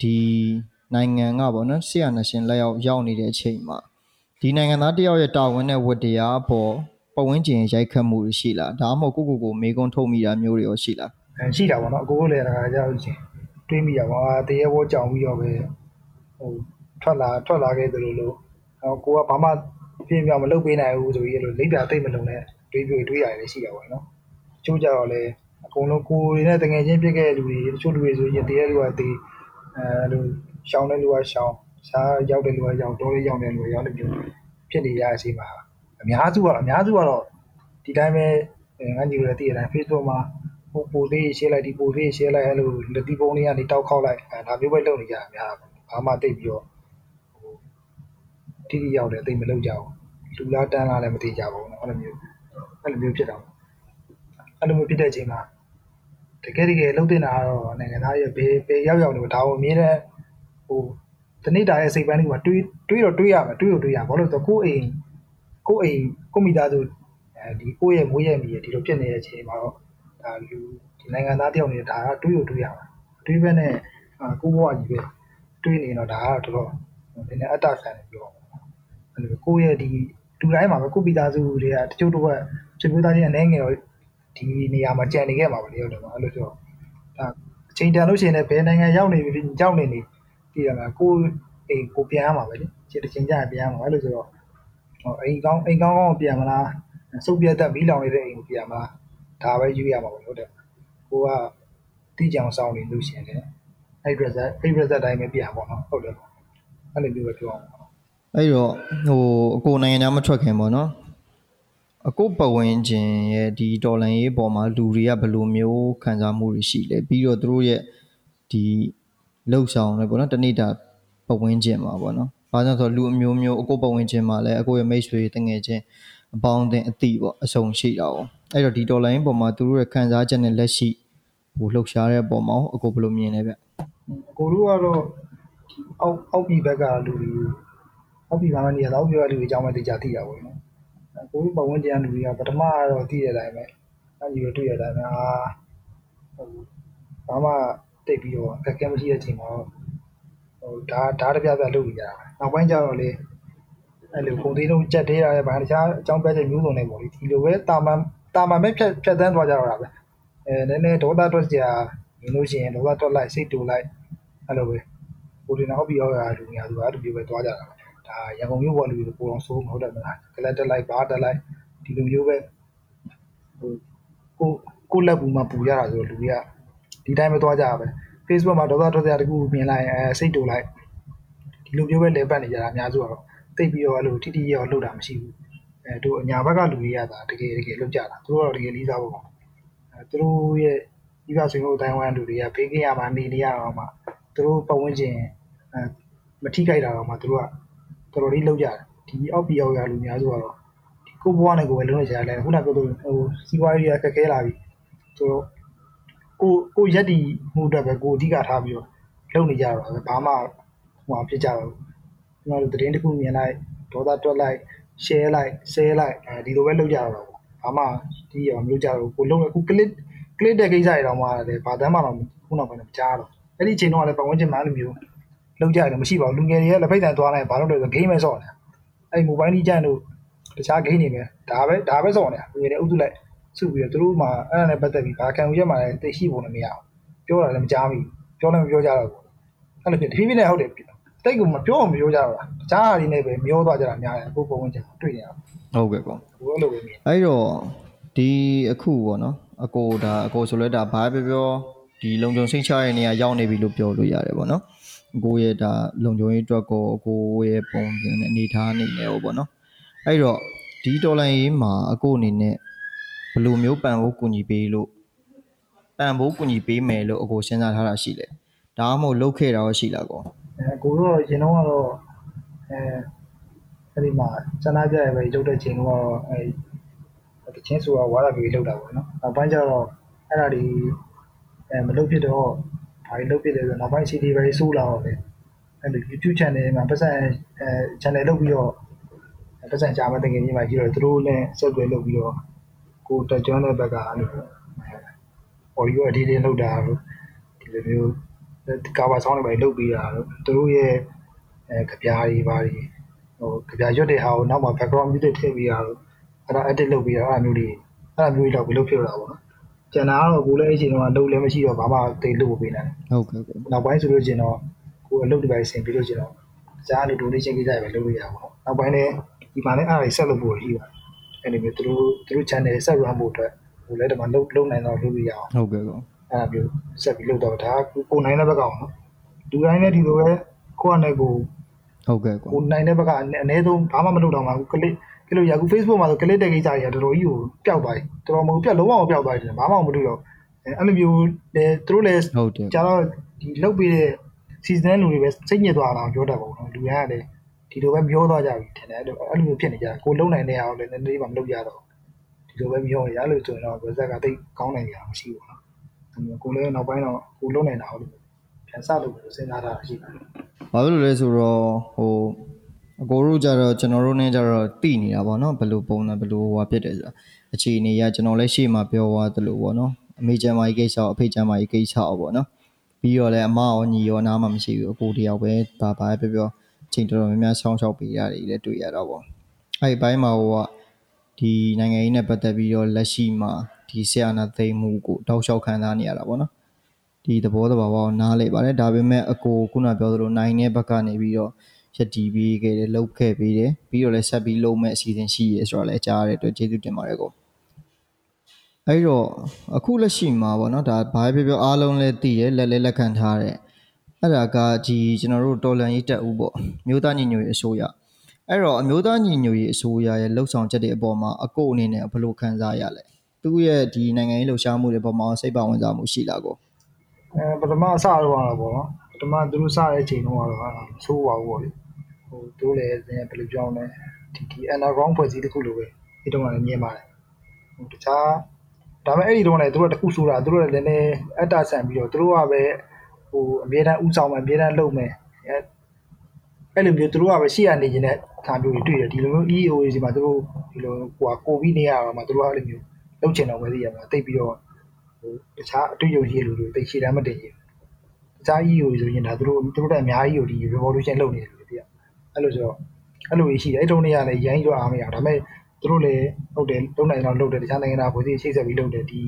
ဒီနိုင်ငံကပေါ့နော်ဆရာနာရှင်လက်ရောက်ရောက်နေတဲ့အချိန်မှာဒီနိုင်ငံသားတယောက်ရဲ့တာဝန်နဲ့ဝတ္တရားအပေါ်ပတ်ဝန်းကျင်ရိုက်ခတ်မှုတွေရှိလားဒါမှမဟုတ်ကိုယ့်ကိုယ်ကိုမေးခွန်းထုတ်မိတာမျိုးတွေရောရှိလားအဲရှိတာပေါ့နော်အကိုကလည်းတခါကြောက်ချင်းတွေးမိတာပေါ့အာတရေဘောကြောင်ပြီးတော့ပဲ ဟိုထွက်လာထွက်လာခဲ့သလိုလိုဟောကိုကဘာမှပြင်းပြမလုပ်ပေးနိုင်ဘူးဆိုပြီးအဲ့လိုလိပ်ပြသိမ့်မလုံးနဲ့တွေးပြီးတွေးရတယ်လည်းရှိတာပေါ့နော်ချိုးကြတော့လေအကုန်လုံးကိုယ်တွေနဲ့တငယ်ချင်းပြစ်ခဲ့တဲ့လူတွေတချို့လူတွေဆိုရင်တရေလူကတေးအဲလိုရှောင်းတဲ့လူကရှောင်းစားရောက်တဲ့လူကရောက်တော့လေးရောက်တဲ့လူကရောက်တဲ့မျိုးဖြစ်နေရတဲ့အချိန်မှာအများစုကတော့အများစုကတော့ဒီတိုင်းပဲငါညီတို့လည်းတည်ရတိုင်း Facebook မှာဟိုပိုသေးရှင်းလိုက်ဒီပိုသေးရှင်းလိုက်အဲ့လိုလက်တီပုံလေးကနေတောက်ခောက်လိုက်အဲဒါမျိုးပဲလုပ်နေကြတာများတာပေါ့ ဘာမှတိတ်ပြီးတော့ဟိုတိတိရောက်တယ်တိတ်မလုပ်ကြဘူးလူလားတန်းလားလည်းမသိကြဘူးနော်အဲ့လိုမျိုးအဲ့လိုမျိုးဖြစ်တာပေါ့အဲ့လိုမျိုးဖြစ်တဲ့အချိန်မှာတကယ်တကယ်လှုပ်တင်တာကတော့နိုင်ငံသားရဲ့ဘေးဘေးရောက်ရောက်နေဒါကိုမြင်တဲ့ဟိုတနေ့တားရဲ့စိတ်ပိုင်းတွေကတွေးတွေးတော့တွေးရမှာတွေးတော့တွေးရဘာလို့လဲဆိုတော့ကိုယ်အိမ်ကိုယ်အိမ်ကိုမိသားစုအဲဒီကိုယ့်ရဲ့မွေးရဲ့မိရဲ့ဒီလိုဖြစ်နေတဲ့အချိန်မှာတော့ဒါလူဒီနိုင်ငံသားတယောက်နေတာကတွေးတော့တွေးရမှာတွေးပဲနဲ့ကိုဘွားကြီးပဲ တွေးနေတော့ဒါကတော့တော်တော်နည်းနည်းအတ္တခံနေပြောအဲ့လိုကိုယ့်ရဲ့ဒီလူတိုင်းမှာပဲကိုယ့်မိသားစုတွေကတချို့တော့ချစ်မျိုးသားချင်းအနေငယ်တော့ဒီနေရာမှာကြံနေခဲ့မှာပါလေဟုတ်တယ်ပါအဲ့လိုဆိုတော့ဒါအချိန်တန်လို့ရှိရင်လည်းဘယ်နိုင်ငံရောက်နေပြီကြောက်နေနေပြည်ရမှာကိုယ်အိမ်ကိုပြန်ရမှာပဲလေချစ်တစ်ချိန်ကြာပြန်ရမှာအဲ့လိုဆိုတော့ဟောအိမ်ကောင်းအိမ်ကောင်းကောင်းပြန်မလားစုပ်ပြတ်သက်မီးလောင်နေတဲ့အိမ်ကိုပြန်မလားဒါပဲယူရမှာပေါ့ဟုတ်တယ်ကိုကတိကြအောင်စောင်းနေလို့ရှိရင်လည်း အဲ့ result အဲ့ result တိုင်းပဲပြပါတော့ဟုတ်တယ်အဲ့လိုမျိုးပဲပြောအောင်အဲ့တော့ဟိုအကိုနိုင်ငံသားမထွက်ခင်ပေါ့နော်အကိုပတ်ဝန်းကျင်ရဲ့ဒီတော်လန်ရေးပေါ်မှာလူတွေကဘယ်လိုမျိုးခံစားမှုတွေရှိလဲပြီးတော့သူတို့ရဲ့ဒီလှုပ်ဆောင်လဲပေါ့နော်တနေ့တာပတ်ဝန်းကျင်မှာပေါ့နော်ဘာကြောင့်ဆိုတော့လူအမျိုးမျိုးအကိုပတ်ဝန်းကျင်မှာလည်းအကိုရဲ့မိတ်ဆွေတငယ်ချင်းအပေါင်းအသင်းအသည့်ပေါ့အစုံရှိတာပေါ့အဲ့တော့ဒီတော်လိုင်းပေါ်မှာသူတို့ရဲ့ခံစားချက်နဲ့လက်ရှိဟိုလှုပ်ရှားတဲ့အပေါ်မှာအကိုဘယ်လိုမြင်လဲဗျ ကိုတို့ကတော့အောက်အောက်ပြည်ဘက်ကလူတွေအောက်ပြည်မှာနေရတော့အောက်ပြည်ကလူတွေအကြောင်းပဲသိကြသိတာပေါ့နော်ကိုတို့ပတ်ဝန်းကျင်ကလူတွေကပထမကတော့သိတဲ့အတိုင်းပဲအဲ့ဒီလိုတွေ့ရတဲ့အတိုင်းအာဟိုဘာမှတိတ်ပြီးတော့အခက်အခဲမရှိတဲ့အချိန်မှာဟိုဒါဒါတပြပြလုပ်နေကြတာနောက်ပိုင်းကျတော့လေအဲ့လိုကုန်သေးလုံးကြက်သေးရတယ်ဗာတခြားအကြောင်းပြချက်မျိုးစုံတွေပေါ့လေဒီလိုပဲတာမန်တာမန်ပဲဖြတ်ဖြတ်တန်းသွားကြတော့တာပဲအဲနည်းနည်းဒေါသထွက်ကြမြင်လို့ရှိရင်ဒေါသထွက်လိုက်စိတ်တူလိုက် အဲ့လိုပဲကိုဒီနောက်ပြီးရောက်ရလူများသူကအဲ့လိုမျိုးပဲသွားကြတာဒါရန်ကုန်မြို့ပေါ်လူတွေပိုအောင်စိုးမဟုတ်တယ်မလားကလတ်တက်လိုက်ဘာတက်လိုက်ဒီလိုမျိုးပဲဟိုကိုကိုလက်ပူမှာပူရတာဆိုလူတွေကဒီတိုင်းပဲသွားကြတာပဲ Facebook မှာဒေါသထွက်ကြတကူမြင်လိုက်အဲစိတ်တူလိုက်ဒီလိုမျိုးပဲလဲပတ်နေကြတာအများစုကတော့တိတ်ပြီးတော့အဲ့လိုတိတိယောလှုပ်တာမရှိဘူးအဲတို့အညာဘက်ကလူတွေကသာတကယ်တကယ်လှုပ်ကြတာသူတို့ကတော့တကယ်လေးစားဖို့ပါအဲသူတို့ရဲ့ဒီပါဆွေမျိုးအတိုင်းဝိုင်းလူတွေကဖေးကင်းရမှာနေနေရအောင်မှာ သူတို့ပတ်ဝန်းကျင်အဲမထိခိုက်တာတော့မှသူတို့ကတော်တော်လေးလှုပ်ကြတယ်ဒီအောက်ပြီးရောက်ရလူများဆိုတော့ဒီကိုဘွားနဲ့ကိုပဲလုံးနေကြတယ်ခုနကပြောလို့ဟိုစီးပွားရေးရခက်ခဲလာပြီဆိုတော့ကိုကိုရက်တီမှုအတွက်ပဲကိုအဓိကထားပြီးတော့လုပ်နေကြတော့ပဲဘာမှဟိုဖြစ်ကြတော့ကျွန်တော်တို့သတင်းတစ်ခုမြင်လိုက်ဒေါသတွက်လိုက် share လိုက် share လိုက်အဲဒီလိုပဲလုပ်ကြရတာပေါ့ဘာမှဒီရောမလုပ်ကြတော့ကိုလုံးအခု click click တဲ့ကိစ္စတွေတော့မှလည်းဘာတမ်းမှတော့ခုနောက်ပိုင်းမကြားတော့ အဲ့ဒီအချိန်တော့လည်းပတ်ဝန်းကျင်မှာအဲ့လိုမျိုးလုပ်ကြရတယ်မရှိပါဘူးလူငယ်တွေကလက်ဖိတ်တန်သွားလိုက်ဘာလို့လဲဆို game ပဲဆော့နေတာအဲ့ mobile ကြီးကြမ်းတို့တခြား game တွေပဲဒါပဲဒါပဲဆော့နေတာလူငယ်တွေအုပ်စုလိုက်စုပြီးတော့သူတို့မှအဲ့ဒါနဲ့ပတ်သက်ပြီးဘာခံယူချက်မှလည်းသိရှိဖို့လည်းမရအောင်ပြောတာလည်းမကြားမိဘူးပြောလည်းမပြောကြတော့ဘူးအဲ့လိုဖြစ်တဖြည်းဖြည်းနဲ့ဟုတ်တယ်တိတ်ကမပြောအောင်မပြောကြတော့လားတခြားဟာတွေနဲ့ပဲမျောသွားကြတာများတယ်အခုပုံဝင်ချင်တွေ့နေရဟုတ်ကဲ့ပေါ့ဘူးဘယ်လိုပဲမြင်အဲ့တော့ဒီအခုပေါ့နော်အကိုဒါအကိုဆိုလဲဒါဘာပဲပြော ဒီလုံခြုံစိတ်ချရဲ့နေရာရောက်နေပြီလို့ပြောလို့ရတယ်ပေါ့နော်အကိုရဲ့ဒါလုံခြုံရေးအတွက်ကိုအကိုရဲ့ပုံစံနဲ့အနေထားအနေနဲ့ဟောပေါ့နော်အဲ့တော့ဒီတော်လိုင်းရေးမှာအကိုအနေနဲ့ဘယ်လိုမျိုးပံ့ဖို့ကူညီပေးလို့ပံ့ဖို့ကူညီပေးမယ်လို့အကိုစဉ်းစားထားတာရှိလဲဒါမှမဟုတ်လုပ်ခဲ့တာရောရှိလားကောအဲကိုတော့ရင်တော့ကတော့အဲအဲ့ဒီမှာစန္ဒပြရပဲရုပ်တဲ့ချိန်တော့အဲတချင်းဆိုတာဝါရပြီးလောက်တာပေါ့နော်နောက်ပိုင်းကျတော့အဲ့ဒါဒီ အဲမလုပ်ဖြစ်တော့ဘာလို့လုပ်ဖြစ်လဲဆိုတော့နောက်ပိုင်း CD ပဲစိုးလာတော့လေအဲ့ဒီ YouTube channel မှာပတ်စံအဲ channel လုပ်ပြီးတော့ပတ်စံကြာမတဲ့ငယ်ကြီးမှာကြီးတော့သူတို့နဲ့ဆက်သွယ်လုပ်ပြီးတော့ကိုတက်ကျွမ်းတဲ့ဘက်ကအဲ့လို audio editing လုပ်တာတို့ဒီလိုမျိုးကာဘာဆောင်းတွေပဲလုပ်ပေးတာတို့သူတို့ရဲ့အဲကြပြားတွေပါတွေဟိုကြပြားရွတ်တဲ့ဟာကိုနောက်မှာ background music ထည့်ပေးတာတို့အဲ့ဒါ edit လုပ်ပေးတာအဲ့ဒါမျိုးတွေအဲ့ဒါမျိုးတွေတော့ဘယ်လိုဖြစ်လာပါတော့ ကျန်တာကတော့ကိုလည်းအချိန်တော့လုပ်လည်းမရှိတော့ဘာမှသိလို့ပေးနိုင်ဟုတ်ကဲ့ကဲ့နောက်ပိုင်းဆိုလို့ကျင်တော့ကိုအလုပ်တစ်ပိုင်းဆင်ပြီးလို့ကျင်တော့ကြားလို့ donation ကိစ္စတွေပဲလုပ်လို့ရပါတော့နောက်ပိုင်းလည်းဒီမှာလည်းအဲ့ဒါတွေဆက်လုပ်ဖို့ရှိပါတယ်အဲ့ဒီမျိုးသူတို့သူတို့ channel ဆက် run ဖို့အတွက်ဟိုလည်းဒီမှာလုပ်လုပ်နိုင်တော့လုပ်လို့ရအောင်ဟုတ်ကဲ့ကောအဲ့ဒါမျိုးဆက်ပြီးလုပ်တော့ဒါကိုနိုင်တဲ့ဘက်ကအောင်နော်လူတိုင်းလည်းဒီလိုပဲကိုယ့်အနေကိုဟုတ်ကဲ့ကောကိုနိုင်တဲ့ဘက်ကအနည်းဆုံးဘာမှမလုပ်တော့မှကလစ် ကလို့ရအခု Facebook မှာဆိုကလစ်တဲ့ကိစ္စတွေကတော်တော်ကြီးကိုပျောက်သွားပြီတော်တော်မဟုတ်ပျောက်လုံးဝမပျောက်သွားတယ်ဘာမှမလုပ်တော့အဲ့လိုမျိုးလေသူတို့လည်းဟုတ်တယ်ကျတော့ဒီလုတ်ပြီးတဲ့ season လူတွေပဲစိတ်ညစ်သွားတာပြောတတ်ပါဘူးနော်လူရန်ကလည်းဒီလိုပဲပြောသွားကြပြီထင်တယ်အဲ့လိုအဲ့လိုမျိုးဖြစ်နေကြကိုလုံနိုင်တဲ့အောင်လည်းနည်းနည်းမှမလုပ်ကြတော့ဒီလိုပဲပြောနေရလို့ဆိုရင်တော့ဗဇက်ကတိတ်ကောင်းနိုင်ကြမရှိဘူးနော်အဲ့လိုကိုလည်းနောက်ပိုင်းတော့ကိုလုံနိုင်တာဟုတ်လို့ပြန်စလုပ်လို့စဉ်းစားတာရှိတယ်ဘာဖြစ်လို့လဲဆိုတော့ဟို အကိုတို့ကြတော့ကျွန်တော်တို့ ਨੇ ကြတော့တိနေတာပေါ့နော်ဘယ်လိုပုံစံဘယ်လိုဟိုဖြစ်တယ်ဆိုတာအခြေအနေရကျွန်တော်လည်းရှေ့မှာပြောသွားသလိုပေါ့နော်အမေကျမ်းမာကြီးကိစ္စအဖေကျမ်းမာကြီးကိစ္စပေါ့နော်ပြီးတော့လည်းအမရောညီရောနားမှမရှိဘူးအကိုတယောက်ပဲဒါပါပဲပြောပြောချိန်တော်တော်များများဆောင်းချောက်ပေးရတယ်လည်းတွေ့ရတော့ပေါ့အဲ့ဒီဘိုင်းမှာဟိုကဒီနိုင်ငံရေးနဲ့ပတ်သက်ပြီးတော့လက်ရှိမှာဒီဆရာနာသိမ်းမှုကိုတောက်လျှောက်ခံစားနေရတာပေါ့နော်ဒီသဘောတဘာဝကိုနားလေပါတယ်ဒါပေမဲ့အကိုခုနပြောသလိုနိုင်တဲ့ဘက်ကနေပြီးတော့ ရက်တီးပြီးခဲ့တယ်လှုပ်ခဲ့ပြီးတယ်ပြီးတော့လည်းဆက်ပြီးလုပ်မဲ့အစီအစဉ်ရှိရဲဆိုတော့လည်းကြားရတဲ့အတွက်ကျေးဇူးတင်ပါတယ်ကိုအဲ့တော့အခုလက်ရှိမှာပေါ့နော်ဒါဘာပဲပြောပြောအားလုံးလည်းသိတယ်လက်လည်းလက်ခံထားတယ်အဲ့ဒါကဒီကျွန်တော်တို့တော်လန်ရေးတက်ဦးပေါ့မြို့သားညီညွတ်ရေးအစိုးရအဲ့တော့အမျိုးသားညီညွတ်ရေးအစိုးရရဲ့လှုပ်ဆောင်ချက်တွေအပေါ်မှာအကိုအနေနဲ့ဘယ်လိုခံစားရလဲသူ့ရဲ့ဒီနိုင်ငံရေးလှုပ်ရှားမှုတွေပေါ်မှာစိတ်ပါဝင်စားမှုရှိလားကိုအဲပထမအစတော့ကတော့ပေါ့နော်ပထမသူတို့စတဲ့အချိန်တော့ကတော့ဆိုးပါဘူးပေါ့လေ ဟိုသူတို့လည်းဘယ်လိုပြောင်းလဲဒီဒီ underground ဖွဲ့စည်းတစ်ခုလိုပဲဒီတော့လည်းမြင်ပါတယ်ဟိုတခြားဒါပေမဲ့အဲ့ဒီတော့လည်းသူတို့ကတစ်ခုဆိုတာသူတို့လည်းလည်းနည်းအတ္တဆန်ပြီးတော့သူတို့ကပဲဟိုအမြဲတမ်းဥဆောင်မယ်အမြဲတမ်းလုပ်မယ်အဲအဲ့လိုမျိုးသူတို့ကပဲရှေ့ကနေနေတဲ့ခါမျိုးတွေတွေ့တယ်ဒီလိုမျိုး EO တွေဒီမှာသူတို့ဒီလိုဟိုကကိုပြီးနေရတာမှာသူတို့ကအဲ့လိုမျိုးလုပ်ချင်တော့ပဲသိရမှာတိတ်ပြီးတော့ဟိုတခြားအတွေ့အကြုံရှိလူတွေတိတ်ရှည်တမ်းမတင်ရင်တခြား EO ဆိုရင်ဒါသူတို့သူတို့တက်အများကြီးကိုဒီ revolution လုပ်နေတယ်လို့ပြရ အဲ့လိုဆိုတော့အဲ့လိုကြီးရှိတယ်အဲ့တုန်းကလည်းရိုင်းတော့အားမရဒါပေမဲ့သူတို့လည်းဟုတ်တယ်လုံနိုင်တော့လုပ်တယ်တခြားနိုင်ငံသားဖွဲ့စည်းချိတ်ဆက်ပြီးလုပ်တယ်ဒီ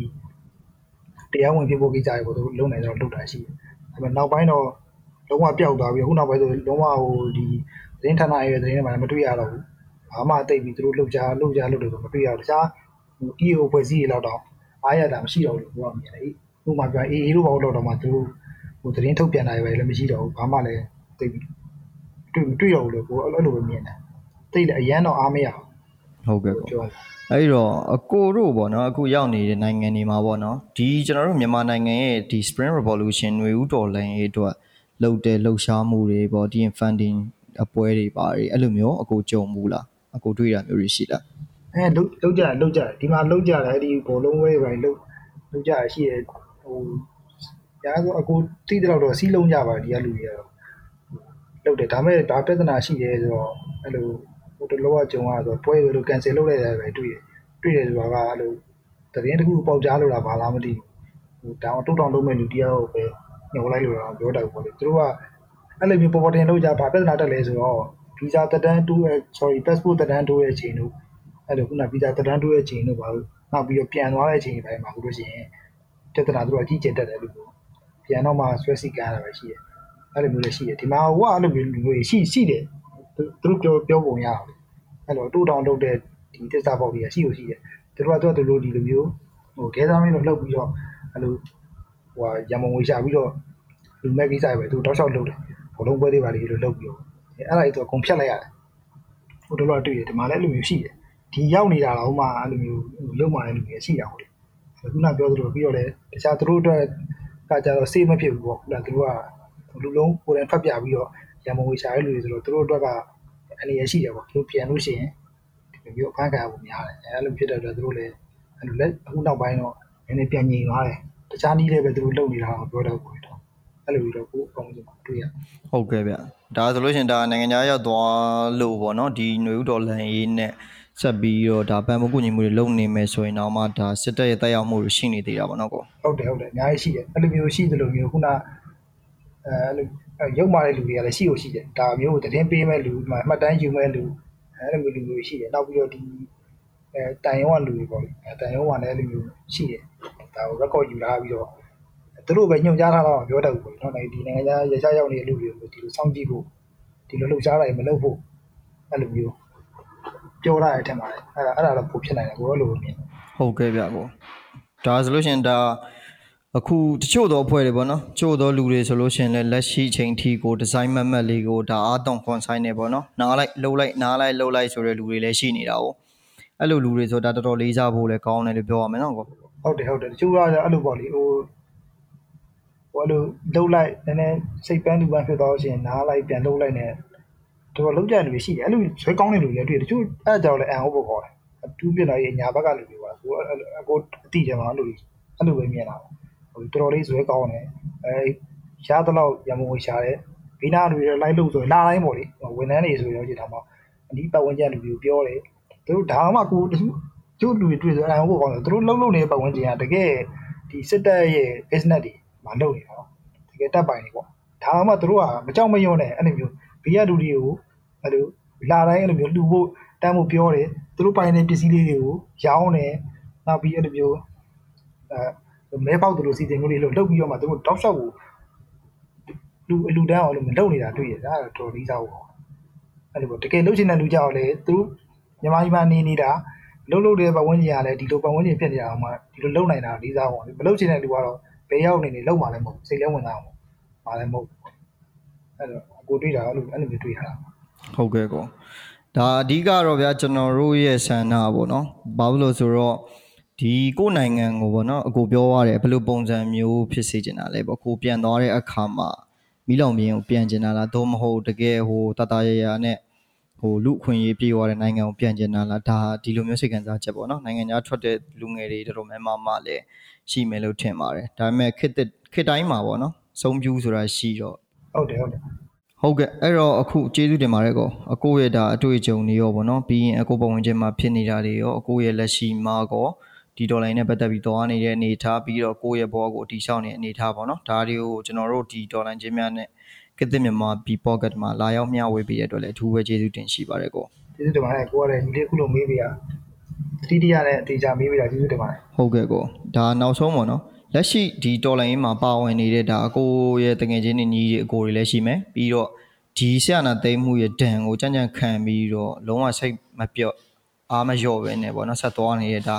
တရားဝင်ဖြစ်ဖို့ကိစ္စတွေပေါ့သူလုံနိုင်တော့လုပ်တာရှိတယ်ဒါပေမဲ့နောက်ပိုင်းတော့လုံးဝပျောက်သွားပြီးအခုနောက်ပိုင်းဆိုလုံးဝဟိုဒီသတင်းဌာနရဲ့သတင်းတွေမှာမတွေ့ရတော့ဘူးဘာမှတိတ်ပြီးသူတို့လှုပ်ရှားလှုပ်ရှားလုပ်တယ်ဆိုမတွေ့ရဘူးတခြား EO ဖွဲ့စည်းရတော့တော့အားရတာမရှိတော့ဘူးလို့ပြောရမြင်တယ်။ဥပမာပြောအေးအေးတို့ဘာလို့တော့မှသူတို့ဟိုသတင်းထုတ်ပြန်တာပဲလည်းမရှိတော့ဘူး။ဘာမှလည်းသိပြီး တွေ့တွေ့တော့ဘူးလို့ကိုအဲ့လိုပဲမြင်တယ်။သိတယ်အရန်တော့အားမရဘူးဟုတ်ကဲ့ကောပြောတယ်အဲ့တော့အကိုတို့ပေါ့နော်အခုရောက်နေတဲ့နိုင်ငံတွေမှာပေါ့နော်ဒီကျွန်တော်တို့မြန်မာနိုင်ငံရဲ့ဒီ Spring Revolution ຫນွေဦးတော်လှန်ရေးအတွက်လှုပ်တဲ့လှုပ်ရှားမှုတွေပေါ့ဒီ funding အပွဲတွေပါတယ်အဲ့လိုမျိုးအကိုကြုံဘူးလားအကိုတွေ့တာမျိုးတွေရှိလား။အဲလုတ်လုတ်ကြလုတ်ကြဒီမှာလုတ်ကြတယ်ဒီဘောလုံးဝဲပဲလုတ်လုတ်ကြရှိရဟိုညာဆိုအကူတိတဲ့တော့စီးလုံးကြပါဒီကလူတွေကတော့ လုတ်တယ်ဒါပေမဲ့ဒါပြဿနာရှိတယ်ဆိုတော့အဲ့လိုဟိုတလောကကြုံရဆိုပွဲတွေလို့ cancel လုပ်လိုက်တယ်ပဲတွေ့တယ်တွေ့တယ်ဆိုတာကအဲ့လိုသတင်းတစ်ခုပေါက်ကြားလို့လားဘာလားမသိဘူးဟိုတောင်တုတ်တောင်လုံးမဲ့လူတယောက်ပဲညှို့လိုက်လို့တော့ပြောတတ်ဘူးပေါ့လေသူတို့ကအဲ့လိုမျိုးပေါ်ပေါ်တင်လို့ကြဘာပြဿနာတက်လဲဆိုတော့ဗီဇာတက်တန်းတူးရဲ့ sorry passport တက်တန်းတူးရဲ့အချိန်တို့အဲ့လိုခုနဗီဇာတက်တန်းတူးရဲ့အချိန်တို့ဘာလို့နောက်ပြီးတော့ပြန်သွားတဲ့အချိန်ပိုင်းမှာခုလို့ရှိရင်ပြဿနာသူတို့အကြီးကျယ်တက်တယ်လို့ပြောပြန်တော့မှဆွဲစီကန်းရတာပဲရှိတယ် အဲ့လိုမျိုးလည်းရှိတယ်ဒီမှာဟိုကအဲ့လိုမျိုးလူတွေရှိရှိတယ်သူတို့ပြောပြောပုံရအောင်အဲ့လိုတူတောင်လုပ်တဲ့ဒီတစ္ဆာပေါက်တွေကရှိလို့ရှိတယ်သူတို့ကသူကသူတို့ဒီလိုမျိုးဟိုခဲသားမင်းတို့လှုပ်ပြီးတော့အဲ့လိုဟိုရမုံဝေရှာပြီးတော့လူမဲ့ကိစ္စပဲသူတောက်လျှောက်လှုပ်တယ်ဘောလုံးပွဲတွေပါလေလို့လှုပ်ပြီးတော့အဲ့ဒါကြီးသူအကုန်ဖြတ်လိုက်ရတယ်ဟိုတော့တော့တွေ့တယ်ဒီမှာလည်းအဲ့လိုမျိုးရှိတယ်ဒီရောက်နေတာတော့မှအဲ့လိုမျိုးရုပ်မာတဲ့လူတွေရှိတာဟုတ်တယ်ခုနပြောသလိုပြီးတော့လည်းတခြားသူတို့အတွက်ကကြတော့စေးမဖြစ်ဘူးပေါ့ခုနသူတို့က လူလုံးကိုယ်တိုင်ဖတ်ပြပြီးတော့ရမုံဝေရှာတဲ့လူတွေဆိုတော့သူတို့အတွက်ကအနေရရှိတယ်ပေါ့သူတို့ပြန်လို့ရှိရင်ဒီလိုအခန်းကဏ္ဍပုံများတယ်အဲ့လိုဖြစ်တဲ့အတွက်သူတို့လည်းအဲ့လိုလက်အခုနောက်ပိုင်းတော့နည်းနည်းပြန်ငြိမ်သွားတယ်တခြားနည်းလည်းပဲသူတို့လုပ်နေတာကိုပြောတော့ကိုတော့အဲ့လိုပြီးတော့ကိုအကောင်းဆုံးတွေ့ရဟုတ်ကဲ့ဗျဒါဆိုလို့ရှိရင်ဒါနိုင်ငံခြားရောက်သွားလို့ပေါ့နော်ဒီຫນွေဥတော်လန်ရေးနဲ့ဆက်ပြီးတော့ဒါပံမကုညီမှုတွေလုပ်နေမယ်ဆိုရင်တော့မှဒါစစ်တပ်ရဲ့တက်ရောက်မှုတွေရှိနေသေးတာပေါ့နော်ကိုဟုတ်တယ်ဟုတ်တယ်အများကြီးရှိတယ်အဲ့လိုမျိုးရှိသလိုမျိုးခုန အဲအဲ့လိုရုပ်မာတဲ့လူတွေကလည်းရှိလို့ရှိတယ်ဒါမျိုးကိုသတင်းပေးမဲ့လူမှမှတ်တမ်းယူမဲ့လူအဲ့လိုမျိုးလူတွေရှိတယ်နောက်ပြီးတော့ဒီအဲတိုင်ရုံးကလူတွေပေါ့လေအဲတိုင်ရုံးကလည်းအဲ့လိုမျိုးရှိတယ်ဒါကို record ယူလာပြီးတော့သူတို့ပဲညွှန်ကြားထားတော့ပြောတတ်ဘူးပေါ့နော်ဒီနိုင်ငံခြားရခြားရောက်နေတဲ့လူတွေကိုဒီလိုစောင့်ကြည့်ဖို့ဒီလိုလှုပ်ရှားတာတွေမလုပ်ဖို့အဲ့လိုမျိုးပြောရတဲ့အထက်မှာအဲ့ဒါအဲ့ဒါတော့ပိုဖြစ်နိုင်တယ်ကိုယ်လိုမြင်တယ်ဟုတ်ကဲ့ဗျကိုဒါဆိုလို့ရှိရင်ဒါ အခုတချို့သောအဖွဲ့တွေပေါ့နော်တချို့သောလူတွေဆိုလို့ရှိရင်လည်းလက်ရှိအချိန်ထိကိုဒီဇိုင်းမတ်မတ်လေးကိုဒါအာတောင်ခွန်ဆိုင်နေပေါ့နော်နားလိုက်လှုပ်လိုက်နားလိုက်လှုပ်လိုက်ဆိုတဲ့လူတွေလည်းရှိနေတာ哦အဲ့လိုလူတွေဆိုတာတော်တော်လေးစားဖို့လည်းကောင်းတယ်လို့ပြောရမယ်နော်ကိုဟုတ်တယ်ဟုတ်တယ်တချို့ကအဲ့လိုပေါ့လေဟိုဟိုအဲ့လိုလှုပ်လိုက်နည်းနည်းစိတ်ပန်းလူပန်းဖြစ်သွားလို့ရှိရင်နားလိုက်ပြန်လှုပ်လိုက်နေတော့လှုပ်ကြတဲ့လူတွေရှိတယ်အဲ့လိုဇွဲကောင်းတဲ့လူတွေလည်းတွေ့တယ်တချို့အဲ့ကြောင့်လည်းအန်ဟုတ်ဖို့ခေါ်တယ်အတူပြလာရဲ့ညာဘက်ကလူတွေပါဟိုအကိုအတိတယ်မှာအဲ့လိုအဲ့လိုပဲမြင်တာဟို တော်တော်လေးဇွဲကောင်းတယ်အဲရှားတော့ရမုံရှားတယ်ဘေးနာလူတွေလိုက်လို့ဆိုလာတိုင်းပေါ့လေဝန်ထမ်းတွေဆိုရောကြည့်တာမှာအဒီပတ်ဝန်းကျင်လူတွေကိုပြောတယ်သူတို့ဒါမှကိုတချို့ကျို့လူတွေတွေ့ဆိုအန်ဟုတ်ဖို့ခေါ်တယ်သူတို့လှုပ်လှုပ်နေတဲ့ပတ်ဝန်းကျင်ကတကယ်ဒီစစ်တပ်ရဲ့ business တွေမှာလုပ်နေတာနော်တကယ်တက်ပိုင်နေပေါ့ဒါမှသူတို့ကမကြောက်မရွံ့နဲ့အဲ့လိုမျိုးဘေးကလူတွေကိုအဲ့လိုလာတိုင်းအဲ့လိုမျိုးလှူဖို့တမ်းဖို့ပြောတယ်သူတို့ပိုင်တဲ့ပစ္စည်းလေးတွေကိုရောင်းတယ်နောက်ပြီးအဲ့လိုမျိုးအဲ မဲပေါက်သူတို့စီစဉ်မျိုးလေးလို့လုပ်ပြီးတော့မှသူတို့တောက်လျှောက်ကိုလူအလူတန်းအောင်လို့မလုပ်နေတာတွေ့ရတာတော်တော်လေးစားဖို့အဲ့လိုပေါ့တကယ်လုပ်ချင်တဲ့လူကြောက်လေသူမြန်မာပြည်မှာနေနေတာလှုပ်လှုပ်တဲ့ပတ်ဝန်းကျင်ကလည်းဒီလိုပတ်ဝန်းကျင်ဖြစ်နေတာအောင်မှဒီလိုလုပ်နိုင်တာလေးစားဖို့မလုပ်ချင်တဲ့လူကတော့ဘယ်ရောက်နေနေလောက်မှလည်းမဟုတ်စိတ်လည်းဝင်သားအောင်ပါလည်းမဟုတ်အဲ့တော့အကိုတွေ့တာအဲ့လိုအဲ့လိုမျိုးတွေ့ရတာဟုတ်ကဲ့ကောဒါအဓိကတော့ဗျာကျွန်တော်တို့ရဲ့ဆန္ဒပေါ့နော်ဘာလို့လို့ဆိုတော့ ဒီကိုယ်နိုင်ငံကိုပေါ့နော်အကိုပြောရတယ်ဘယ်လိုပုံစံမျိုးဖြစ်စေချင်တာလဲပေါ့ကိုပြန်သွားတဲ့အခါမှာမိလောင်မြင်းကိုပြန်ကျင်တာလားသို့မဟုတ်တကယ်ဟိုတတရရနဲ့ဟိုလူအခွင့်အရေးပြေးသွားတဲ့နိုင်ငံကိုပြန်ကျင်တာလားဒါဒီလိုမျိုးစိတ်ခံစားချက်ပေါ့နော်နိုင်ငံခြားထွက်တဲ့လူငယ်တွေတော်တော်များများမှလည်းရှိမယ်လို့ထင်ပါတယ်ဒါပေမဲ့ခေတ်ခေတ်တိုင်းမှာပေါ့နော်စုံပြူးဆိုတာရှိတော့ဟုတ်တယ်ဟုတ်တယ်ဟုတ်ကဲ့အဲ့တော့အခုကျေးဇူးတင်ပါတယ်ကောအကိုရဲ့ဒါအတွေ့အကြုံတွေရောဗောနော်ပြီးရင်အကိုပတ်ဝန်းကျင်မှာဖြစ်နေတာတွေရောအကိုရဲ့လက်ရှိမှာကော ဒီဒေါ်လာနဲ့ပတ်သက်ပြီးသွားနေတဲ့အနေအထားပြီးတော့ကိုယ့်ရဲ့ဘောကိုတိဆောက်နေတဲ့အနေအထားပေါ့နော်ဒါတွေကိုကျွန်တော်တို့ဒီဒေါ်လာချင်းများနဲ့ကစ်တစ်မြန်မာ B pocket မှာလာရောက်မျှဝေပေးတဲ့အတွက်လည်းအထူးပဲကျေးဇူးတင်ရှိပါတယ်ကောကျေးဇူးတင်ပါတယ်ကိုကလည်းဒီလေးခုလုံးမေးပြရတတိတရနဲ့အတေချာမေးပြတာကျေးဇူးတင်ပါတယ်ဟုတ်ကဲ့ကောဒါနောက်ဆုံးပေါ့နော်လက်ရှိဒီတော်လိုင်းမှာပါဝင်နေတဲ့ဒါအကိုရဲ့တငယ်ချင်းတွေညီတွေအကိုတွေလည်းရှိမယ်ပြီးတော့ဒီဆရာနာသိမ်းမှုရဲ့ဒဏ်ကိုကြံ့ကြံ့ခံပြီးတော့လုံးဝစိတ်မပြော့အားမလျော့ပဲနဲ့ပေါ့နော်ဆက်သွားနေတဲ့ဒါ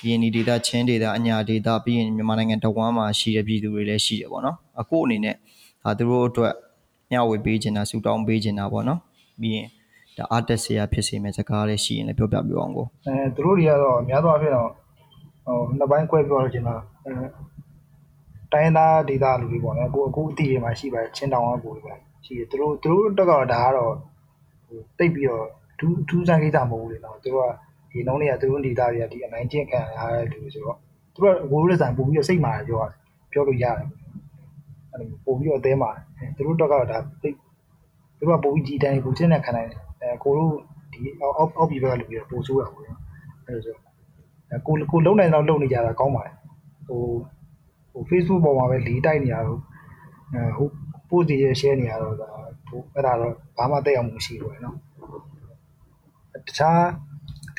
ကရင်ဒီဒေတာချင်းဒေတာအညာဒေတာပြီးရင်မြန်မာနိုင်ငံတဝမ်းမှာရှိတဲ့ပြည်သူတွေလည်းရှိတယ်ပေါ့နော်အကိုအနေနဲ့ဒါသူတို့အတွက်မျှဝေပေးချင်တာဆူတောင်းပေးချင်တာပေါ့နော်ပြီးရင်ဒါအားတက်စရာဖြစ်စေမယ့်စကားလေးရှိရင်လည်းပြောပြပြအောင်ကိုအဲသူတို့တွေကတော့အများသောအားဖြင့်တော့ဟိုနှစ်ပိုင်းခွဲပြောရချင်တာအဲတိုင်းသားဒေသလူတွေပေါ့နော်ကိုအခုအတီးတွေမှာရှိပါတယ်ချင်းတောင်ကကိုတွေပဲရှိတယ်သူတို့သူတို့တက်ကတော့ဒါကတော့ဟိုတိတ်ပြီးတော့ဒူးဒူးဆိုင်ကိစ္စမဟုတ်ဘူးလေနော်သူတို့က ဒီနှုံးတွေကသူတို့ဒေသတွေကဒီအနိုင်ကျင့်ခံရတဲ့လူတွေဆိုတော့သူတို့ကကိုလိုလက်ဆိုင်ပို့ပြီးတော့စိတ်မာပြောရတယ်ပြောလို့ရတယ်အဲ့လိုပို့ပြီးတော့အသေးမာသူတို့တက်ကတော့ဒါတိတ်သူတို့ကပို့ပြီးဒီတိုင်းကိုချင်းနဲ့ခံနိုင်တယ်အဲကိုတို့ဒီအောက်အောက်ပြည်ဘက်ကလူတွေပို့ဆိုးတာပေါ့နော်အဲ့လိုဆိုကိုကိုလုံးနိုင်တော့လုံနေကြတာကောင်းပါတယ်ဟိုဟို Facebook ပေါ်မှာပဲလီးတိုက်နေရတော့အဲဟို post တွေ share နေရတော့ဒါဟိုအဲ့ဒါတော့ဘာမှတက်အောင်မရှိဘူးပဲเนาะတခြား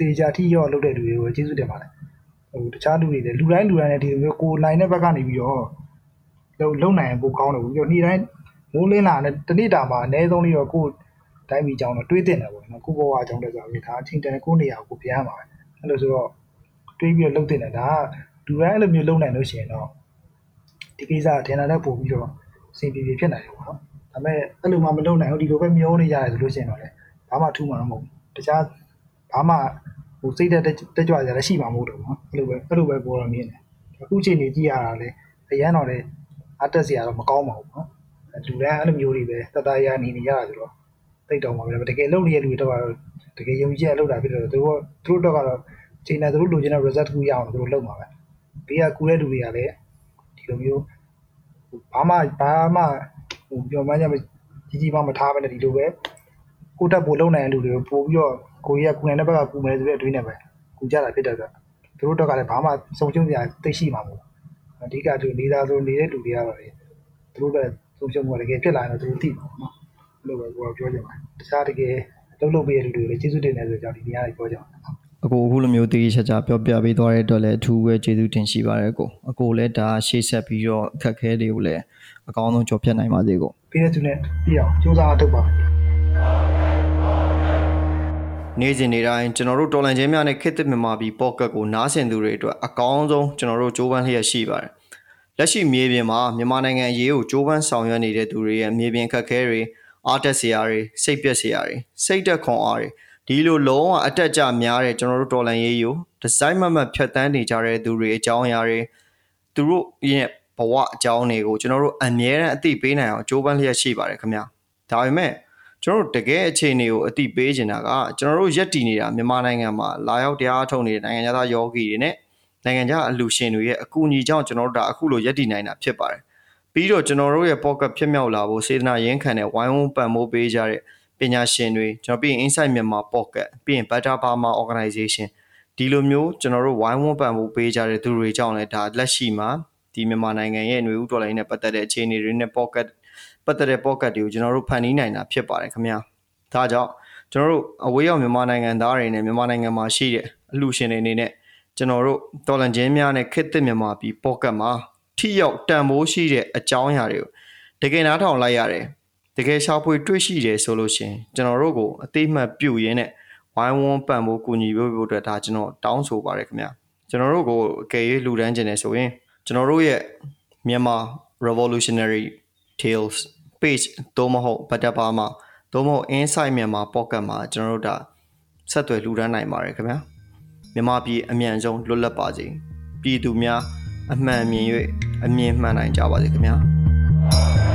တေချာထိရောလုပ်တဲ့လူတွေကိုကျေးဇူးတင်ပါတယ်ဟိုတခြားလူတွေလည်းလူတိုင်းလူတိုင်းလည်းဒီလိုမျိုးကိုနိုင်တဲ့ဘက်ကနေပြီးတော့လုံလုံနိုင်ပိုကောင်းတယ်ပြီးတော့နေ့တိုင်းမိုးလင်းလာတဲ့တနေ့တာမှာအနည်းဆုံးလေးတော့ကိုတိုင်းပြည်ကြောင်းတော့တွေးတင်တယ်ပေါ့နော်ကိုဘဝအကြောင်းလည်းဆိုတော့ဒါအချင်းတန်ကိုနေရာကိုပြန်ရမှာပဲအဲ့လိုဆိုတော့တွေးပြီးတော့လှုပ်တင်တယ်ဒါကလူလူတိုင်းအဲ့လိုမျိုးလုပ်နိုင်လို့ရှိရင်တော့ဒီကိစ္စကထင်တာနဲ့ပို့ပြီးတော့အဆင်ပြေပြေဖြစ်နိုင်တယ်ပေါ့နော်ဒါပေမဲ့အဲ့လိုမှမလုပ်နိုင်ဘူးဒီလိုပဲမျောနေကြရတယ်ဆိုလို့ရှိရင်တော့လေဘာမှထူးမှာမဟုတ်ဘူးတခြား ဘာမှဟိုစိတ်တက်တက်ကြွကြလည်းရှိမှာမဟုတ်တော့ဘူးနော်အဲ့လိုပဲအဲ့လိုပဲပေါ်တော့မြင်တယ်အခုချိန်နေကြည့်ရတာလေအရန်တော့လေအတက်စရာတော့မကောင်းပါဘူးနော်လူတိုင်းအဲ့လိုမျိုးတွေပဲတတရာနေနေရတာဆိုတော့တိတ်တော့မှာပဲတကယ်လုပ်နေတဲ့လူတွေတော့တကယ်ယုံကြည်ရလုပ်တာဖြစ်တော့သူတို့သူတို့တော့ကတော့ချိန်နေသူတို့လိုချင်တဲ့ result တစ်ခုရအောင်သူတို့လုပ်မှာပဲဘေးကကူတဲ့လူတွေကလည်းဒီလိုမျိုးဘာမှဘာမှဟိုပြောမှန်းချက်ကြီးကြီးမှမထားဘဲနဲ့ဒီလိုပဲကိုတက်ပို့လုံနိုင်တဲ့လူတွေကိုပို့ပြီးတော့ ကိုကြီးကကူနိုင်တဲ့ဘက်ကကူမယ်ဆိုတဲ့အတွေးနဲ့ပဲကူကြတာဖြစ်တဲ့အတွက်သူတို့တော့ကလည်းဘာမှစုံချုံစရာသိရှိမှာမဟုတ်အဓိကသူနေသားဆိုနေတဲ့လူတွေကတော့လေသူတို့ပဲစုံချုံမှုတကယ်ဖြစ်လာရင်တော့သူတို့သိမှာပေါ့နော်အဲ့လိုပဲကိုကပြောချင်ပါတယ်တခြားတကယ်လုံးလုံးပေးတဲ့လူတွေလည်းကျေးဇူးတင်တယ်ဆိုကြဒီနေရာကြီးပြောကြအောင်အကိုအခုလိုမျိုးတည်ချာချာပြောပြပေးသွားတဲ့အတွက်လည်းအထူးပဲကျေးဇူးတင်ရှိပါတယ်ကိုအကိုလည်းဒါရှေ့ဆက်ပြီးတော့အခက်အခဲတွေကိုလည်းအကောင်းဆုံးကျော်ဖြတ်နိုင်ပါစေကိုပေးတဲ့သူနဲ့ပြီးအောင်စူးစမ်းအထုတ်ပါ နေ့စဉ်နေ့တိုင်းကျွန်တော်တို့တော်လန်ချင်းများနဲ့ခေတ်သစ်မြန်မာပြည်ပေါ့ကတ်ကိုနားဆင်သူတွေအတွက်အကောင်းဆုံးကျွန်တော်တို့ကြိုးပမ်းလျက်ရှိပါတယ်။လက်ရှိမြေပြင်မှာမြန်မာနိုင်ငံအရေးကိုကြိုးပမ်းဆောင်ရွက်နေတဲ့သူတွေရဲ့မြေပြင်ခက်ခဲတွေအားတက်စရာတွေစိတ်ပျက်စရာတွေစိတ်တက်ခွန်အားတွေဒီလိုလုံးဝအတက်ကြများတဲ့ကျွန်တော်တို့တော်လန်ရေးကိုဒီဇိုင်းမမတ်ဖြတ်တန်းနေကြတဲ့သူတွေအကြောင်းအရာတွေသူတို့ရဲ့ဘဝအကြောင်းတွေကိုကျွန်တော်တို့အမြဲတမ်းအသိပေးနိုင်အောင်ကြိုးပမ်းလျက်ရှိပါတယ်ခင်ဗျာ။ဒါပေမဲ့ ကျွန်တော်တို့တကယ်အခြေအနေကိုအသိပေးချင်တာကကျွန်တော်တို့ရက်တည်နေတာမြန်မာနိုင်ငံမှာလာရောက်တရားထုတ်နေတဲ့နိုင်ငံသားယောဂီတွေနဲ့နိုင်ငံခြားအလူရှင်တွေရဲ့အကူအညီကြောင့်ကျွန်တော်တို့ဒါအခုလိုရက်တည်နိုင်တာဖြစ်ပါတယ်။ပြီးတော့ကျွန်တော်တို့ရဲ့ pocket ဖြစ်မြောက်လာဖို့စေတနာရင်းခံတဲ့ဝိုင်းဝန်းပံ့ပိုးပေးကြတဲ့ပညာရှင်တွေကျွန်တော်ပြီးရင် Insight မြန်မာ pocket ပြီးရင် Better Burma Organization ဒီလိုမျိုးကျွန်တော်တို့ဝိုင်းဝန်းပံ့ပိုးပေးကြတဲ့သူတွေကြောင့်လည်းဒါလက်ရှိမှာဒီမြန်မာနိုင်ငံရဲ့ຫນွေဥတော်လိုင်းနဲ့ပတ်သက်တဲ့အခြေအနေတွေနဲ့ pocket ပတ်သက်တဲ့ pocket တွေကိုကျွန်တော်တို့ဖန်တီးနိုင်တာဖြစ်ပါတယ်ခင်ဗျာဒါကြောင့်ကျွန်တော်တို့အဝေးရောက်မြန်မာနိုင်ငံသားတွေနဲ့မြန်မာနိုင်ငံမှာရှိတဲ့အလှူရှင်တွေအနေနဲ့ကျွန်တော်တို့တော်လန်ချင်းများနဲ့ခစ်သစ်မြန်မာပြည် pocket မှာထိရောက်တန်ဖိုးရှိတဲ့အကြောင်းအရာတွေကိုတကယ်နားထောင်လိုက်ရတယ်တကယ်ရှာဖွေတွေ့ရှိတယ်ဆိုလို့ရှိရင်ကျွန်တော်တို့ကိုအသေးမှတ်ပြုရင်းနဲ့ဝိုင်းဝန်းပံ့ဖို့ကူညီပေးဖို့အတွက်ဒါကျွန်တော်တောင်းဆိုပါတယ်ခင်ဗျာကျွန်တော်တို့ကိုအကယ်၍လူတန်းကျင်နေဆိုရင်ကျွန်တော်တို့ရဲ့မြန်မာ revolutionary tales page သို့မဟုတ်ဗတ်တပါမှာသို့မဟုတ် insight မြန်မာ pocket မှာကျွန်တော်တို့ဒါဆက်သွယ်လူတန်းနိုင်ပါတယ်ခင်ဗျာမြန်မာပြည်အမြန်ဆုံးလွတ်လပ်ပါစေပြည်သူများအမှန်မြင်၍အမြင်မှန်နိုင်ကြပါစေခင်ဗျာ